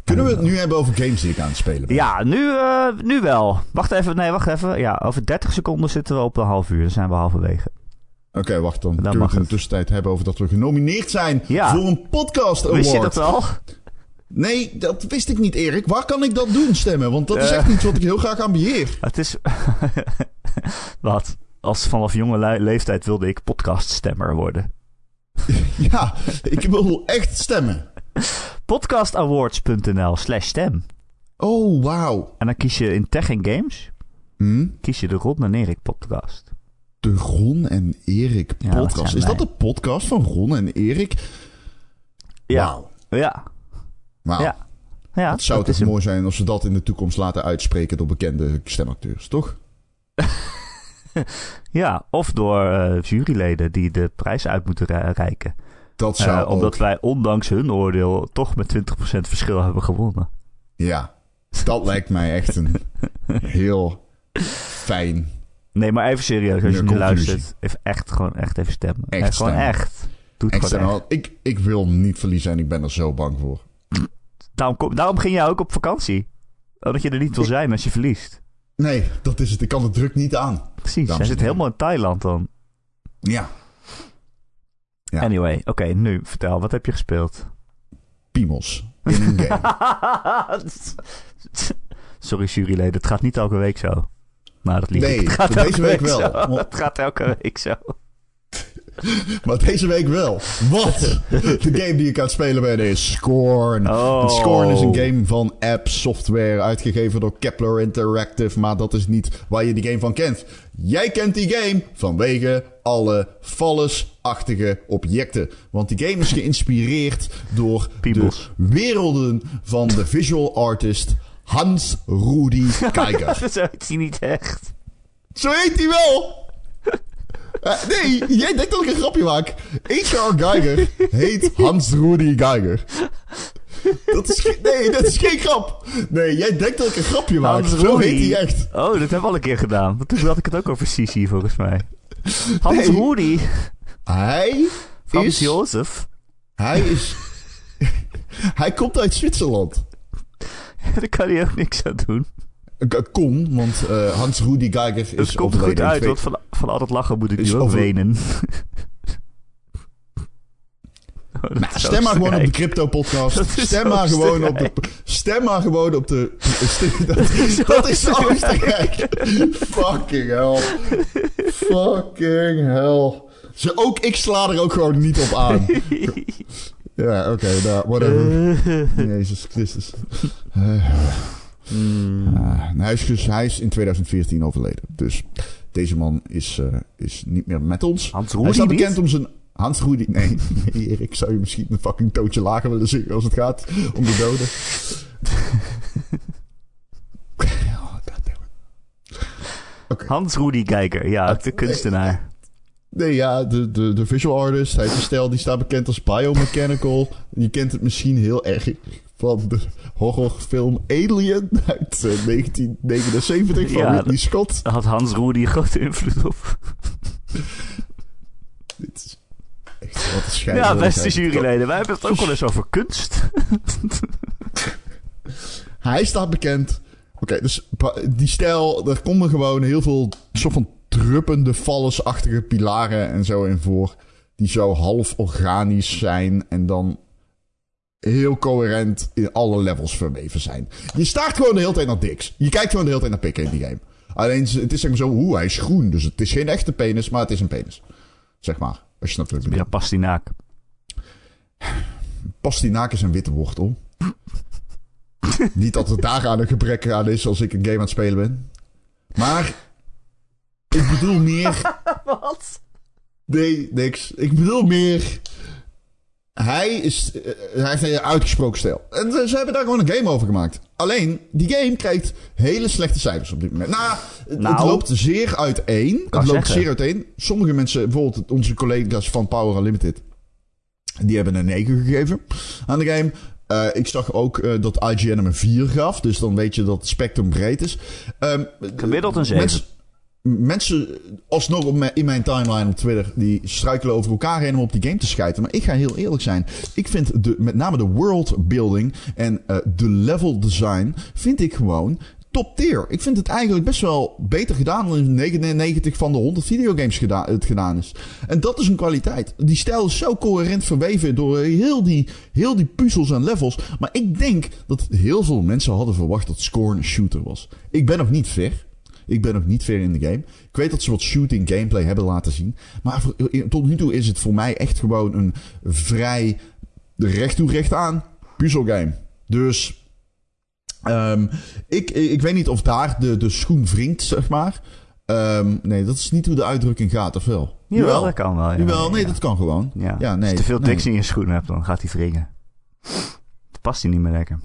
Speaker 2: Kunnen we het nu hebben over games die ik aan het spelen ben?
Speaker 1: ja nu, eh, nu wel. Wacht even. Nee, wacht even. Ja, over 30 seconden zitten we op een half uur. Dan zijn we halverwege.
Speaker 2: Oké, wacht dan. Kunnen we
Speaker 1: mag
Speaker 2: het in de tussentijd hebben over dat we genomineerd zijn
Speaker 1: Ja.
Speaker 2: voor een podcast award?
Speaker 1: Wist je dat wel?
Speaker 2: Nee, dat wist ik niet, Erik. Waar kan ik dat doen, stemmen? Want dat is
Speaker 1: Eh.
Speaker 2: echt iets wat ik heel graag ambieer.
Speaker 1: Het is... Wat? Als vanaf jonge le- leeftijd wilde ik podcaststemmer worden.
Speaker 2: Ja, ik wil echt stemmen.
Speaker 1: Podcastawards.nl slash stem.
Speaker 2: Oh, wauw.
Speaker 1: En dan kies je in Tech en Games...
Speaker 2: Hm?
Speaker 1: kies je de Ron en Erik podcast.
Speaker 2: De Ron en Erik
Speaker 1: Ja, dat
Speaker 2: podcast. is dat de podcast van Ron en Erik?
Speaker 1: Ja.
Speaker 2: Wauw.
Speaker 1: Ja.
Speaker 2: Wauw.
Speaker 1: Ja. Ja,
Speaker 2: Het zou toch mooi zijn als we dat in de toekomst laten uitspreken door bekende stemacteurs, toch?
Speaker 1: Ja, of door eh, juryleden die de prijs uit moeten re- reiken.
Speaker 2: Dat
Speaker 1: Eh,
Speaker 2: zou
Speaker 1: omdat
Speaker 2: ook-
Speaker 1: wij ondanks hun oordeel toch met 20% verschil hebben gewonnen.
Speaker 2: Ja, dat lijkt mij echt een heel fijn...
Speaker 1: Nee, maar even serieus, als je nu luistert, even echt gewoon echt even stemmen.
Speaker 2: Echt
Speaker 1: Eh, gewoon echt. Doe het
Speaker 2: Echt
Speaker 1: gewoon echt.
Speaker 2: ik, ik wil niet verliezen en ik ben er zo bang voor.
Speaker 1: Daarom, kom- daarom ging jij ook op vakantie. Omdat je er niet wil zijn als je verliest.
Speaker 2: Nee, dat is het. Ik kan de druk niet aan.
Speaker 1: Precies, hij zit helemaal in Thailand dan.
Speaker 2: Ja, Ja.
Speaker 1: Anyway, oké, nu vertel, wat heb je gespeeld?
Speaker 2: piemels in een game.
Speaker 1: Sorry juryleden, het gaat niet elke week zo. Nou, dat lieg
Speaker 2: Nee,
Speaker 1: ik. Het gaat
Speaker 2: deze week wel. Want-
Speaker 1: Het gaat elke week zo.
Speaker 2: Maar deze week wel. Wat? De game die ik aan het spelen ben is Scorn.
Speaker 1: Oh.
Speaker 2: Scorn is een game van App Software, uitgegeven door Kepler Interactive. Maar dat is niet waar je die game van kent. Jij kent die game vanwege alle Fallis-achtige objecten. Want die game is geïnspireerd door de werelden van de visual artist Hans Rudi Geiger.
Speaker 1: Zo heet hij niet echt.
Speaker 2: Zo heet hij wel! Eh, nee, jij denkt dat ik een grapje maak. H.R. Geiger heet Hans Rudi Geiger. Dat is nee, dat is geen grap. Nee, jij denkt dat ik een grapje maak.
Speaker 1: Hans
Speaker 2: Zo
Speaker 1: Rudy.
Speaker 2: heet hij echt.
Speaker 1: Oh, dat hebben we al een keer gedaan. Want toen had ik het ook over Sisi, volgens mij. Hans
Speaker 2: Nee.
Speaker 1: Rudy.
Speaker 2: Hij
Speaker 1: Frans
Speaker 2: is...
Speaker 1: Jozef.
Speaker 2: Hij is... hij komt uit Zwitserland.
Speaker 1: Daar kan hij ook niks aan doen.
Speaker 2: Kon, want eh, Hans Rudi Geiger is
Speaker 1: Het komt er goed uit, want van, van al dat lachen moet ik nu
Speaker 2: over-
Speaker 1: wenen. Oh,
Speaker 2: Nou, stem maar gewoon op de crypto podcast. Stem maar gewoon op de. Stem maar gewoon op de. Dat, is Oostenrijk. Fucking hell. Fucking hell. Ze, ook ik sla er ook gewoon niet op aan. Ja, oké, nou, whatever. Jezus Christus.
Speaker 1: Hmm.
Speaker 2: ah, hij, is, dus- hij is in 2014 overleden. Dus deze man is, eh, is niet meer met ons.
Speaker 1: Hans
Speaker 2: Hij
Speaker 1: niet?
Speaker 2: bekend om zijn... Hans Rudy... Nee, nee, Erik, zou je misschien een fucking tootje lager willen zingen als het gaat om de doden? Oh.
Speaker 1: Hans Rudy Kijker, ja, de kunstenaar.
Speaker 2: Nee, ja, de, de, de visual artist. Hij heeft een stijl die staat bekend als biomechanical. Je kent het misschien heel erg van de horrorfilm Alien uit eh, 1979 van
Speaker 1: Ja,
Speaker 2: Ridley Scott.
Speaker 1: Daar had Hans Rudy een grote invloed op.
Speaker 2: Dit is echt wat een schijn.
Speaker 1: Ja, beste juryleden, wij hebben het ook wel eens over kunst.
Speaker 2: Hij staat bekend. Oké, dus die stijl, daar komen gewoon heel veel soort van druppende, vallesachtige pilaren en zo in voor. Die zo half organisch zijn en dan heel coherent in alle levels verweven zijn. Je staart gewoon de hele tijd naar Dix. Je kijkt gewoon de hele tijd naar pikken in die game. Alleen, het is zeg maar zo, oeh, hij is groen. Dus het is geen echte penis, maar het is een penis. Zeg maar, als je snapt wat ik bedoel.
Speaker 1: Ja, pastinaak.
Speaker 2: Pastinaak is een witte wortel. Niet dat er daaraan een gebrek aan is als ik een game aan het spelen ben. Maar ik bedoel meer...
Speaker 1: Wat?
Speaker 2: Nee, niks. Ik bedoel meer... Hij, is, eh, hij heeft een uitgesproken stijl. En ze hebben daar gewoon een game over gemaakt. Alleen, die game krijgt hele slechte cijfers op dit moment. Nou, het,
Speaker 1: Nou.
Speaker 2: het loopt zeer uiteen. Het loopt
Speaker 1: zeggen.
Speaker 2: zeer uiteen. Sommige mensen, bijvoorbeeld onze collega's van Power Unlimited... die hebben een 9 gegeven aan de game. Eh, ik zag ook eh, dat IGN hem een 4 gaf. Dus dan weet je dat het spectrum breed is. Ehm,
Speaker 1: Gemiddeld een 7.
Speaker 2: Mensen, mensen alsnog op in mijn timeline op Twitter... die struikelen over elkaar heen om op die game te schijten. Maar ik ga heel eerlijk zijn. Ik vind de, met name de world building en eh, de level design... vind ik gewoon top tier. Ik vind het eigenlijk best wel beter gedaan dan in 99 van de 100 videogames geda het gedaan is. En dat is een kwaliteit. Die stijl is zo coherent verweven door heel die, heel die puzzels en levels. Maar ik denk dat heel veel mensen hadden verwacht dat Scorn een shooter was. Ik ben nog niet ver. Ik ben nog niet ver in de game. Ik weet dat ze wat shooting gameplay hebben laten zien. Maar voor- tot nu toe is het voor mij echt gewoon een vrij recht toe recht aan puzzelgame. Dus ehm, ik, ik weet niet of daar de, de schoen wringt, zeg maar. Ehm, nee, dat is niet hoe de uitdrukking gaat, of wel?
Speaker 1: Jawel, dat kan wel. Ja.
Speaker 2: Jawel, nee,
Speaker 1: ja.
Speaker 2: dat kan gewoon.
Speaker 1: Ja.
Speaker 2: Ja, nee.
Speaker 1: Als je te veel
Speaker 2: nee.
Speaker 1: diks in je schoenen hebt, dan gaat hij wringen. Dan past hij niet meer lekker.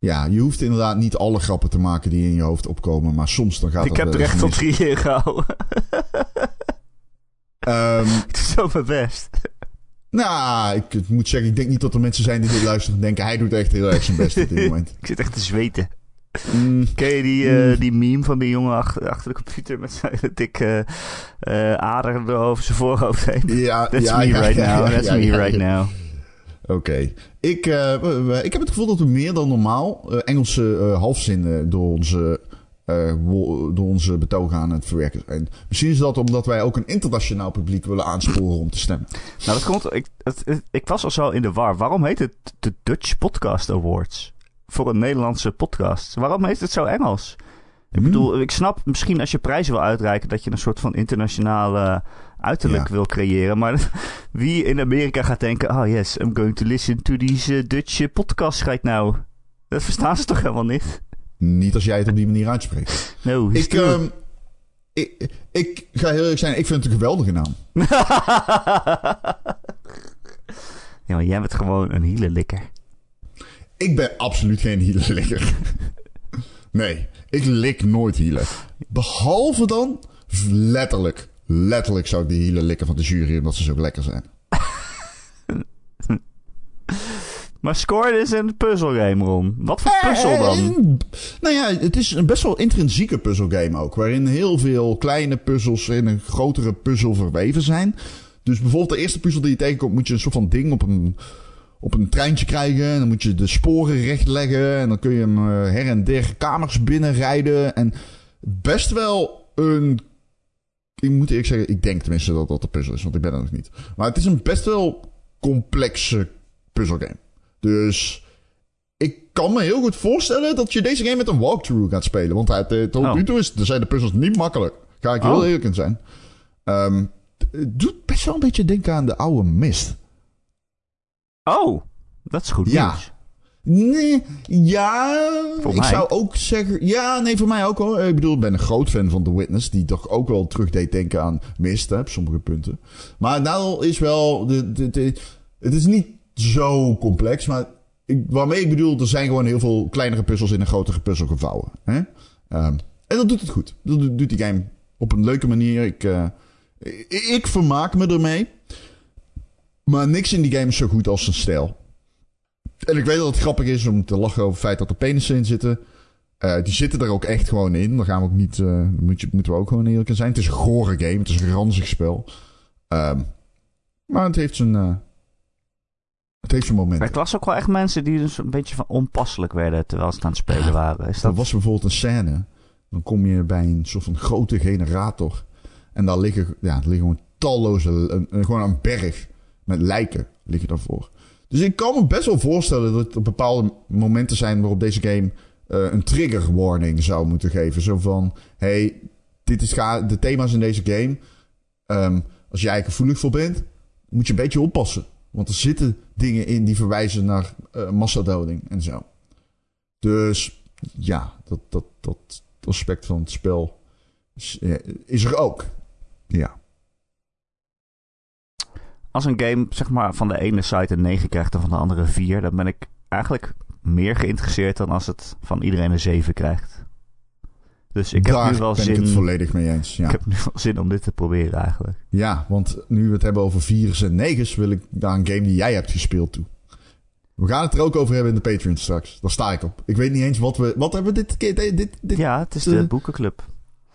Speaker 2: Ja, je hoeft inderdaad niet alle grappen te maken die in je hoofd opkomen. Maar soms dan gaat
Speaker 1: ik
Speaker 2: dat
Speaker 1: heb er echt tot
Speaker 2: mis.
Speaker 1: drie in gehouden.
Speaker 2: Ehm,
Speaker 1: ik doe zo mijn best.
Speaker 2: nou, ik, ik moet zeggen, ik denk niet dat er mensen zijn die dit luisteren en denken... hij doet echt heel erg zijn best op dit moment.
Speaker 1: Ik zit echt te zweten.
Speaker 2: Mm,
Speaker 1: Ken je die, eh, die meme van die jongen achter, achter de computer met zijn dikke eh ader over zijn voorhoofd heen?
Speaker 2: ja,
Speaker 1: That's
Speaker 2: ja,
Speaker 1: me
Speaker 2: ja,
Speaker 1: right
Speaker 2: ja,
Speaker 1: now. That's me right now.
Speaker 2: Oké. Ik, eh, we- we- ik heb het gevoel dat we meer dan normaal eh, Engelse eh, halfzinnen door onze, eh, wo- door onze betogen aan het verwerken zijn. Misschien is dat omdat wij ook een internationaal publiek willen aansporen om te stemmen.
Speaker 1: Nou, dat komt. Ik, het, het- ik was al zo in de war. Waarom heet het de Dutch Podcast Awards? Voor een Nederlandse podcast. Waarom heet het zo Engels? Ik
Speaker 2: Hmm.
Speaker 1: bedoel, ik snap misschien als je prijzen wil uitreiken dat je een soort van internationale uiterlijk
Speaker 2: Ja.
Speaker 1: wil creëren. Maar wie in Amerika gaat denken... Oh yes, I'm going to listen to these uh, Dutch uh, podcasts right now. Dat verstaan ze toch helemaal niet?
Speaker 2: Niet als jij het op die manier uitspreekt.
Speaker 1: No,
Speaker 2: Ik, ehm, ik, ik ga heel eerlijk zijn, ik vind het een geweldige naam.
Speaker 1: ja, maar jij bent gewoon een hielenlikker.
Speaker 2: Ik ben absoluut geen hielenlikker. nee, ik lik nooit hielen. Behalve dan, letterlijk, letterlijk zou ik die hielen likken van de jury, omdat ze zo lekker zijn.
Speaker 1: Maar Score is een puzzelgame, Ron. Wat voor puzzel dan?
Speaker 2: En, nou ja, het is een best wel intrinsieke puzzelgame ook. Waarin heel veel kleine puzzels in een grotere puzzel verweven zijn. Dus bijvoorbeeld de eerste puzzel die je tegenkomt, moet je een soort van ding op een, op een treintje krijgen. En dan moet je de sporen rechtleggen. En dan kun je hem eh, her en der kamers binnenrijden. En best wel een. Ik moet eerlijk zeggen, ik denk tenminste dat dat de puzzel is, want ik ben er nog niet. Maar het is een best wel complexe puzzelgame. Dus ik kan me heel goed voorstellen dat je deze game met een walkthrough gaat spelen. Want het, eh, tot
Speaker 1: Oh.
Speaker 2: nu toe is, zijn de puzzels niet makkelijk. Ga ik heel
Speaker 1: Oh.
Speaker 2: eerlijk in zijn. Ehm, het doet best wel een beetje denken aan de oude Mist.
Speaker 1: Oh, dat is goed
Speaker 2: Ja.
Speaker 1: nieuws.
Speaker 2: Nee, ja.
Speaker 1: Voor
Speaker 2: ik
Speaker 1: mij.
Speaker 2: zou ook zeggen. Ja, nee, voor mij ook hoor. Ik bedoel, ik ben een groot fan van The Witness. Die toch ook wel terug deed denken aan Mist hè, op sommige punten. Maar het nadeel is wel. De, de, de- het is niet zo complex. Maar ik, waarmee ik bedoel, er zijn gewoon heel veel kleinere puzzels in een grotere puzzel gevouwen. Hè? Ehm, en dat doet het goed. Dat doet- doet die game op een leuke manier. Ik, eh, ik, ik vermaak me ermee. Maar niks in die game is zo goed als zijn stijl. En ik weet dat het grappig is om te lachen over het feit dat er penissen in zitten. Eh, die zitten er ook echt gewoon in. Daar gaan we ook niet, eh, moet je, moeten we ook gewoon eerlijk in zijn. Het is een gore game. Het is een ranzig spel. Ehm, maar het heeft zijn, eh, het heeft zijn
Speaker 1: Maar
Speaker 2: momenten.
Speaker 1: ik las ook wel echt mensen die dus een beetje van onpasselijk werden terwijl ze aan het spelen waren. Is
Speaker 2: Er
Speaker 1: dat...
Speaker 2: was bijvoorbeeld een scène. Dan kom je bij een soort van grote generator. En daar liggen, ja, er liggen gewoon talloze, een- gewoon een berg met lijken liggen daarvoor. Dus ik kan me best wel voorstellen dat er bepaalde momenten zijn waarop deze game eh, een trigger warning zou moeten geven. Zo van, hey, dit is de thema's in deze game. ehm, als jij er gevoelig voor bent, moet je een beetje oppassen. Want er zitten dingen in die verwijzen naar eh, massadoding en zo. Dus ja, dat, dat, dat aspect van het spel is, eh, is er ook. Ja.
Speaker 1: Als een game zeg maar van de ene site een 9 krijgt en van de andere een 4, dan ben ik eigenlijk meer geïnteresseerd dan als het van iedereen een 7 krijgt. Dus ik heb
Speaker 2: Daar
Speaker 1: nu wel
Speaker 2: ben
Speaker 1: zin.
Speaker 2: ik het volledig mee eens. Ja.
Speaker 1: Ik heb nu wel zin om dit te proberen eigenlijk.
Speaker 2: ja, want nu we het hebben over viers en negens, wil ik naar een game die jij hebt gespeeld toe. We gaan het er ook over hebben in de Patreon straks. Daar sta ik op. Ik weet niet eens wat we... Wat hebben we dit keer... Dit, dit, dit-
Speaker 1: Ja, het is de boekenclub.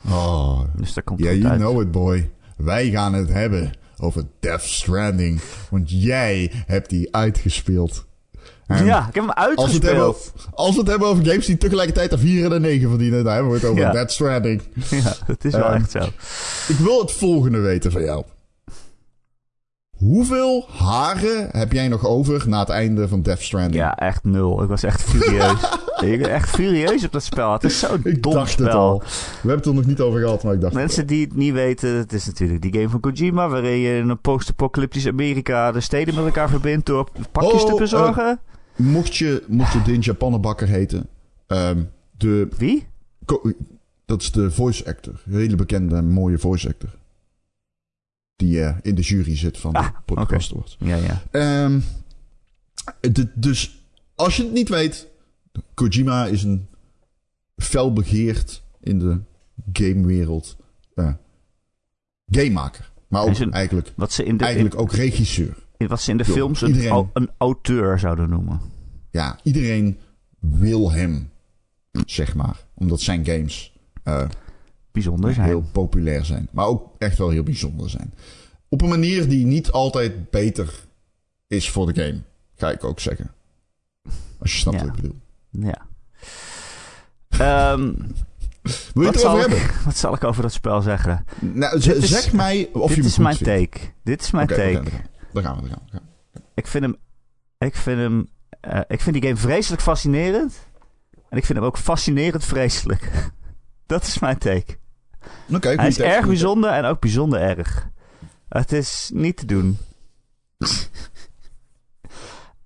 Speaker 2: Oh,
Speaker 1: Dus daar komt
Speaker 2: Ja,
Speaker 1: het
Speaker 2: you
Speaker 1: uit.
Speaker 2: know it, boy. Wij gaan het hebben over Death Stranding. Want jij hebt die uitgespeeld. En
Speaker 1: Ja, ik heb hem uitgespeeld.
Speaker 2: als we het hebben over games die tegelijkertijd een 4 en een 9 verdienen, dan hebben we het over
Speaker 1: Ja.
Speaker 2: Death Stranding.
Speaker 1: Ja, het is wel
Speaker 2: Ehm,
Speaker 1: echt zo.
Speaker 2: Ik wil het volgende weten van jou. Hoeveel haren heb jij nog over na het einde van Death Stranding?
Speaker 1: Ja, echt nul. Ik was echt furieus. ik ben echt furieus op dat spel. Het is zo'n
Speaker 2: ik
Speaker 1: dom
Speaker 2: dacht
Speaker 1: spel.
Speaker 2: het al. We hebben het er nog niet over gehad, maar ik dacht het
Speaker 1: Mensen die het niet weten, het is natuurlijk die game van Kojima, waarin je in een post-apocalyptisch Amerika de steden met elkaar verbindt door pakjes
Speaker 2: Oh,
Speaker 1: te bezorgen.
Speaker 2: Mocht je, mocht je Din Japannerbakker heten, ehm, de
Speaker 1: Wie?
Speaker 2: Ko- Dat is de voice actor. Een hele bekende, mooie voice actor. Die eh, in de jury zit van
Speaker 1: Ah,
Speaker 2: de podcast Awards.
Speaker 1: Ja, ja.
Speaker 2: Ehm, de- dus als je het niet weet... Kojima is een felbegeerd in de gamewereld eh gamemaker. Maar ook
Speaker 1: een-
Speaker 2: eigenlijk,
Speaker 1: Wat ze in de,
Speaker 2: eigenlijk ook regisseur.
Speaker 1: in, wat ze in de
Speaker 2: Door
Speaker 1: films een,
Speaker 2: iedereen.
Speaker 1: een auteur zouden noemen.
Speaker 2: Ja, iedereen wil hem, zeg maar. Omdat zijn games... eh,
Speaker 1: Bijzonder zijn.
Speaker 2: heel populair zijn. Maar ook echt wel heel bijzonder zijn. Op een manier die niet altijd beter is voor de game. Ga ik ook zeggen. Als je snapt
Speaker 1: Ja.
Speaker 2: wat ik bedoel.
Speaker 1: Ja. Ehm,
Speaker 2: Wil je
Speaker 1: wat,
Speaker 2: het
Speaker 1: zal ik,
Speaker 2: hebben?
Speaker 1: wat zal ik over dat spel zeggen?
Speaker 2: Nou,
Speaker 1: Dit is-
Speaker 2: zeg mij of
Speaker 1: Dit
Speaker 2: je me
Speaker 1: is mijn
Speaker 2: vindt.
Speaker 1: take. Dit is mijn take.
Speaker 2: oké. Daar gaan we, daar gaan we. daar gaan we.
Speaker 1: Ik vind hem. Ik vind hem. eh, ik vind die game vreselijk fascinerend. En ik vind hem ook fascinerend vreselijk. Dat is mijn take.
Speaker 2: Oké,
Speaker 1: Hij is erg bijzonder en ook bijzonder erg. Het is niet te doen.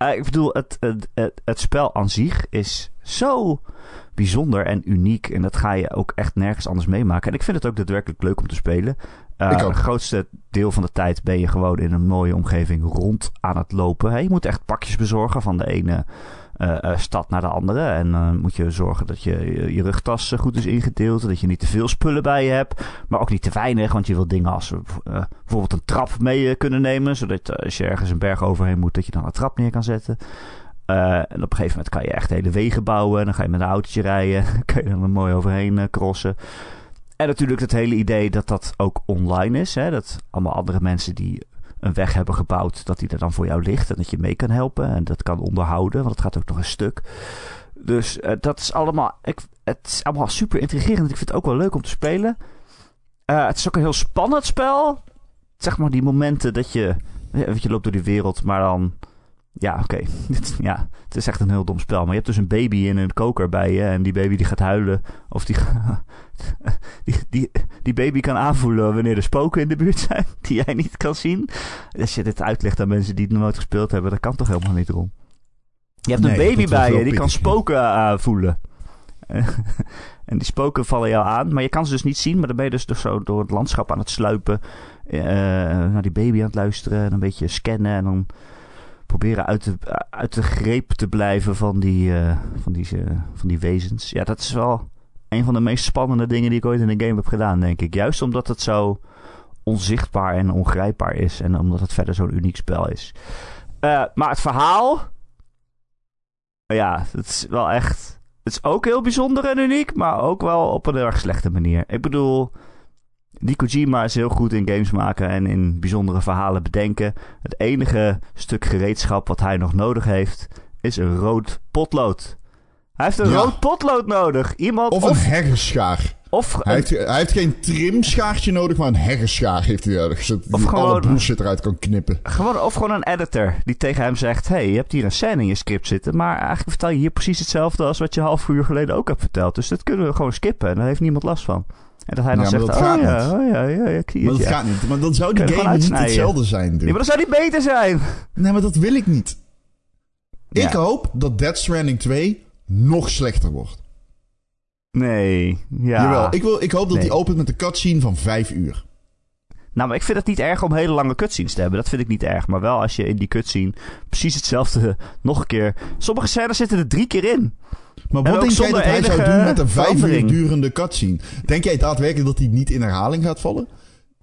Speaker 1: Uh, ik bedoel, het, het, het, het, spel aan zich is zo bijzonder en uniek. En dat ga je ook echt nergens anders meemaken. En ik vind het ook daadwerkelijk leuk om te spelen. Uh, het grootste deel van de tijd ben je gewoon in een mooie omgeving rond aan het lopen. Je moet echt pakjes bezorgen van de ene uh, stad naar de andere. En dan uh, moet je zorgen dat je, je rugtas goed is ingedeeld. Dat je niet te veel spullen bij je hebt. Maar ook niet te weinig. Want je wil dingen als bijvoorbeeld een trap mee kunnen nemen. Zodat als je ergens een berg overheen moet, dat je dan een trap neer kan zetten. en op een gegeven moment kan je echt hele wegen bouwen. En dan ga je met een autootje rijden. kan je dan er mooi overheen crossen. En natuurlijk het hele idee dat dat ook online is. Hè? Dat allemaal andere mensen die een weg hebben gebouwd, dat die er dan voor jou ligt en dat je mee kan helpen en dat kan onderhouden, want het gaat ook nog een stuk. Dus uh, dat is allemaal, ik, het is allemaal super intrigerend. Ik vind het ook wel leuk om te spelen. Uh, het is ook een heel spannend spel. Zeg maar die momenten dat je, weet je loopt door die wereld, maar dan ja, oké. Ja, het is echt een heel dom spel. Maar je hebt dus een baby in een koker bij je. En die baby die gaat huilen. Of die, die, die, die baby kan aanvoelen wanneer er spoken in de buurt zijn. Die jij niet kan zien. Als je dit uitlegt aan mensen die het nooit gespeeld hebben. Dat kan toch helemaal niet erom. Je hebt een baby bij je. Die kan spoken aanvoelen. en die spoken vallen jou aan. Maar je kan ze dus niet zien. Maar dan ben je dus, dus zo door het landschap aan het sluipen. Uh, naar die baby aan het luisteren. En een beetje scannen. En dan proberen uit de, uit de greep te blijven van die, uh, van, die, uh, van die wezens. Ja, dat is wel een van de meest spannende dingen die ik ooit in een game heb gedaan, denk ik. Juist omdat het zo onzichtbaar en ongrijpbaar is. En omdat het verder zo'n uniek spel is. Uh, maar het verhaal. Ja, het is wel echt. Het is ook heel bijzonder en uniek. Maar ook wel op een erg slechte manier. Ik bedoel. Die Kojima is heel goed in games maken en in bijzondere verhalen bedenken. Het enige stuk gereedschap wat hij nog nodig heeft, is een rood potlood. Hij heeft een
Speaker 2: Ja.
Speaker 1: rood potlood nodig. Iemand
Speaker 2: Of een heggenschaar.
Speaker 1: of
Speaker 2: Hij heeft, hij heeft geen trimschaartje nodig, maar een heggenschaar heeft hij nodig. Zodat
Speaker 1: Of
Speaker 2: hij alle
Speaker 1: gewoon-
Speaker 2: bullshit eruit kan knippen.
Speaker 1: Gewoon, of gewoon een editor die tegen hem zegt: hey, je hebt hier een scène in je script zitten. Maar eigenlijk vertel je hier precies hetzelfde als wat je half uur geleden ook hebt verteld. Dus dat kunnen we gewoon skippen en daar heeft niemand last van. En dat hij dan
Speaker 2: Ja,
Speaker 1: zegt: oh, ja, oh ja, ja, ja,
Speaker 2: Maar dat gaat niet. Maar dan zou die game niet hetzelfde zijn, dude.
Speaker 1: Ja, maar dan zou die beter zijn.
Speaker 2: Nee, maar dat wil ik niet.
Speaker 1: Ja.
Speaker 2: Ik hoop dat Dead Stranding 2 nog slechter wordt.
Speaker 1: Nee, ja.
Speaker 2: Jawel, ik, wil, ik hoop dat
Speaker 1: Nee.
Speaker 2: die opent met een cutscene van 5 uur.
Speaker 1: Nou, maar ik vind het niet erg om hele lange cutscenes te hebben. Dat vind ik niet erg. Maar wel als je in die cutscene precies hetzelfde nog een keer... Sommige scènes zitten er drie keer in.
Speaker 2: Maar wat denk jij dat hij zou doen met een 5 uur durende cutscene? Denk jij daadwerkelijk dat hij niet in herhaling gaat vallen?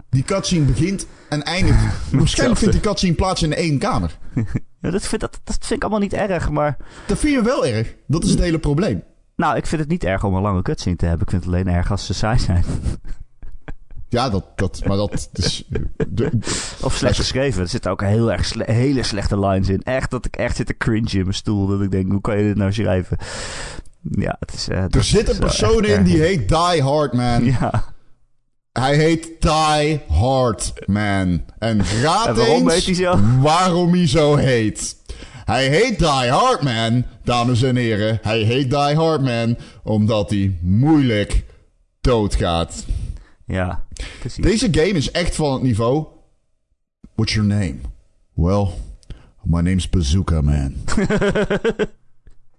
Speaker 2: Die cutscene begint en eindigt. Waarschijnlijk vindt die cutscene plaats in één kamer.
Speaker 1: Ja, dat, vind, dat, dat vind ik allemaal niet erg. Maar
Speaker 2: Dat vind je wel erg. Dat is het hele probleem.
Speaker 1: nou, ik vind het niet erg om een lange cutscene te hebben. Ik vind het alleen erg als ze saai zijn.
Speaker 2: Ja, dat, dat, maar dat is... de-
Speaker 1: Of slecht geschreven. Er zitten ook heel erg sle- hele slechte lines in. Echt dat ik echt zit te cringe in mijn stoel. Dat ik denk, hoe kan je dit nou schrijven? Ja, het is... eh,
Speaker 2: er zit een persoon in die heet Die Hard Man.
Speaker 1: Ja.
Speaker 2: Hij heet Die Hard Man. En raad
Speaker 1: En waarom
Speaker 2: eens
Speaker 1: heet hij zo?
Speaker 2: waarom hij zo heet. Hij heet Die Hard Man, dames en heren. Hij heet Die Hard Man omdat hij moeilijk doodgaat.
Speaker 1: Ja, precies.
Speaker 2: Deze game is echt van het niveau. What's your name? Well, my name's Bazooka Man.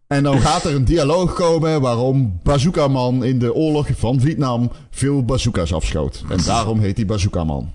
Speaker 2: en dan gaat er een dialoog komen waarom Bazooka Man in de oorlog van Vietnam veel bazooka's afschoot. En daarom heet hij Bazooka Man.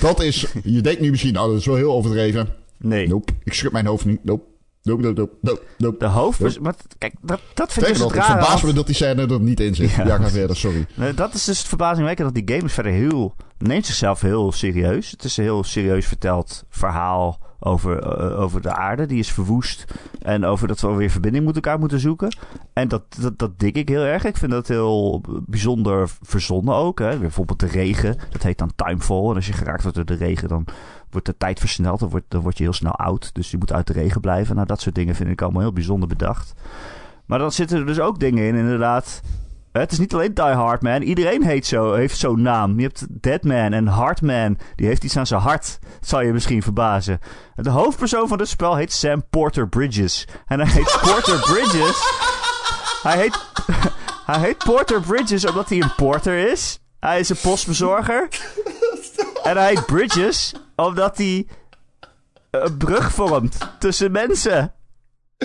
Speaker 2: Dat is, je denkt nu misschien, nou dat is wel heel overdreven.
Speaker 1: Nee.
Speaker 2: Nope, ik schud mijn hoofd niet. Nope, nope, nope, nope, nope. nope.
Speaker 1: De hoofd... Maar kijk, dat, dat vind ik dus
Speaker 2: dat,
Speaker 1: het rare.
Speaker 2: verbaast
Speaker 1: af-
Speaker 2: me dat die scène er niet in zit.
Speaker 1: Ja.
Speaker 2: Ja, ga verder, sorry.
Speaker 1: Nee, dat is dus het verbazingwekkende dat die game is verder heel... neemt zichzelf heel serieus. Het is een heel serieus verteld verhaal over, eh, over de aarde. Die is verwoest. En over dat we weer verbinding met elkaar moeten zoeken. En dat, dat, dat dik ik heel erg. Ik vind dat heel bijzonder verzonnen ook. Hè. Bijvoorbeeld de regen. Dat heet dan timefall. En als je geraakt wordt door de regen, dan wordt de tijd versneld. Dan word, dan word je heel snel oud. Dus je moet uit de regen blijven. Nou, dat soort dingen vind ik allemaal heel bijzonder bedacht. Maar dan zitten er dus ook dingen in, inderdaad. Het is niet alleen Die Hard Man. Iedereen heet zo, heeft zo'n naam. Je hebt Deadman en Hardman. Die heeft iets aan zijn hart. Zal je misschien verbazen. De hoofdpersoon van het spel heet Sam Porter Bridges. En hij heet Porter Bridges. Hij heet, hij heet Porter Bridges omdat hij een porter is. Hij is een postbezorger. En hij heet Bridges Omdat hij een brug vormt tussen mensen.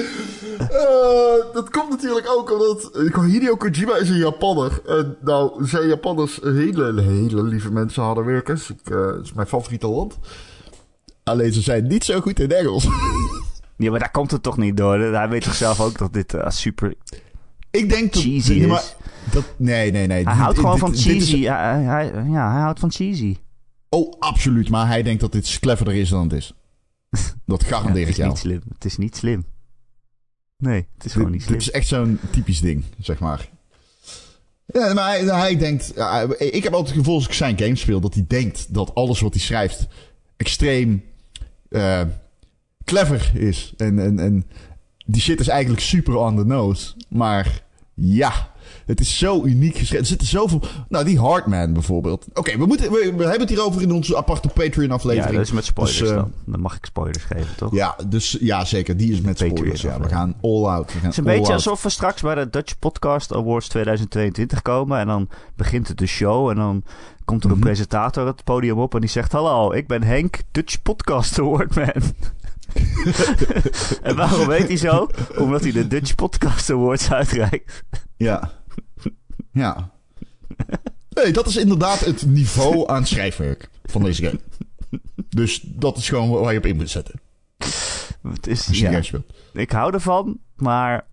Speaker 2: Eh, dat komt natuurlijk ook omdat Hideo Kojima is een Japanner. En nou, zijn Japanners hele, hele lieve mensen, harde werkers. Ik, eh, het is mijn favoriete land. Alleen ze zijn niet zo goed in Engels.
Speaker 1: Ja, maar daar komt het toch niet door. Hij weet toch zelf ook dat dit eh, super
Speaker 2: Ik denk dat...
Speaker 1: cheesy is.
Speaker 2: maar dat, nee, nee, nee.
Speaker 1: Hij houdt gewoon
Speaker 2: dit-
Speaker 1: van
Speaker 2: dit is-
Speaker 1: cheesy. Hij, hij- ja, hij houdt van cheesy.
Speaker 2: oh, absoluut. Maar hij denkt dat dit cleverder is dan het is. Dat
Speaker 1: Ja,
Speaker 2: garandeer
Speaker 1: het
Speaker 2: ik
Speaker 1: is
Speaker 2: jou.
Speaker 1: niet slim. Het is niet slim. Nee, het is
Speaker 2: Dit,
Speaker 1: gewoon niet
Speaker 2: dit
Speaker 1: slim.
Speaker 2: is echt zo'n typisch ding, zeg maar. Ja, maar hij, hij denkt... ja, ik heb altijd het gevoel als ik zijn game speel... dat hij denkt dat alles wat hij schrijft... extreem eh, clever is. En, en, en die shit is eigenlijk super on the nose. Maar ja... Het is zo uniek geschreven. Er zitten zoveel... Nou, die Hardman bijvoorbeeld. Oké, we, moeten, we, we hebben het hierover in onze aparte
Speaker 1: Ja,
Speaker 2: Patreon-aflevering.
Speaker 1: dat is met spoilers
Speaker 2: Dus, eh,
Speaker 1: dan. Dan mag ik spoilers geven, toch?
Speaker 2: Ja, dus ja, zeker. Die is met
Speaker 1: Patreon
Speaker 2: spoilers. Ja, we gaan all out. We gaan
Speaker 1: Het is een beetje
Speaker 2: out.
Speaker 1: alsof we straks bij de Dutch Podcast Awards 2022 komen. En dan begint het de show. En dan komt er een
Speaker 2: Mhm.
Speaker 1: presentator het podium op. En die zegt: Hallo, ik ben Henk, Dutch Podcast Award Man. en waarom weet hij zo? Omdat hij de Dutch Podcast Awards uitreikt.
Speaker 2: Ja. Ja. Nee, dat is inderdaad het niveau aan schrijfwerk van deze game. Dus dat is gewoon waar je op in moet zetten.
Speaker 1: Het is,
Speaker 2: Als je die
Speaker 1: ja,
Speaker 2: game speelt.
Speaker 1: ik hou ervan, maar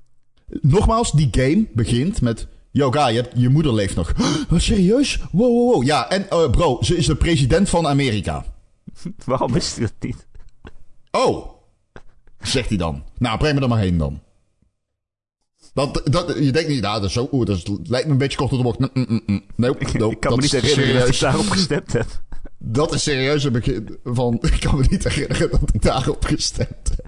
Speaker 2: Nogmaals, die game begint met... Yo, guy, je, je moeder leeft nog. Wat serieus? Wow, wow, wow. Ja, en eh, bro, ze is de president van Amerika.
Speaker 1: waarom wist hij dat niet?
Speaker 2: Oh, zegt hij dan. Nou, breng me er maar heen dan. Dat, dat, je denkt niet, nou, dat, is zo, oeh, dat is- lijkt me een beetje kort op de bocht. Nope,
Speaker 1: Ik, kan me niet herinneren dat ik daarop gestemd heb.
Speaker 2: Dat is serieus een begin van... Ik kan me niet herinneren dat ik daarop gestemd heb.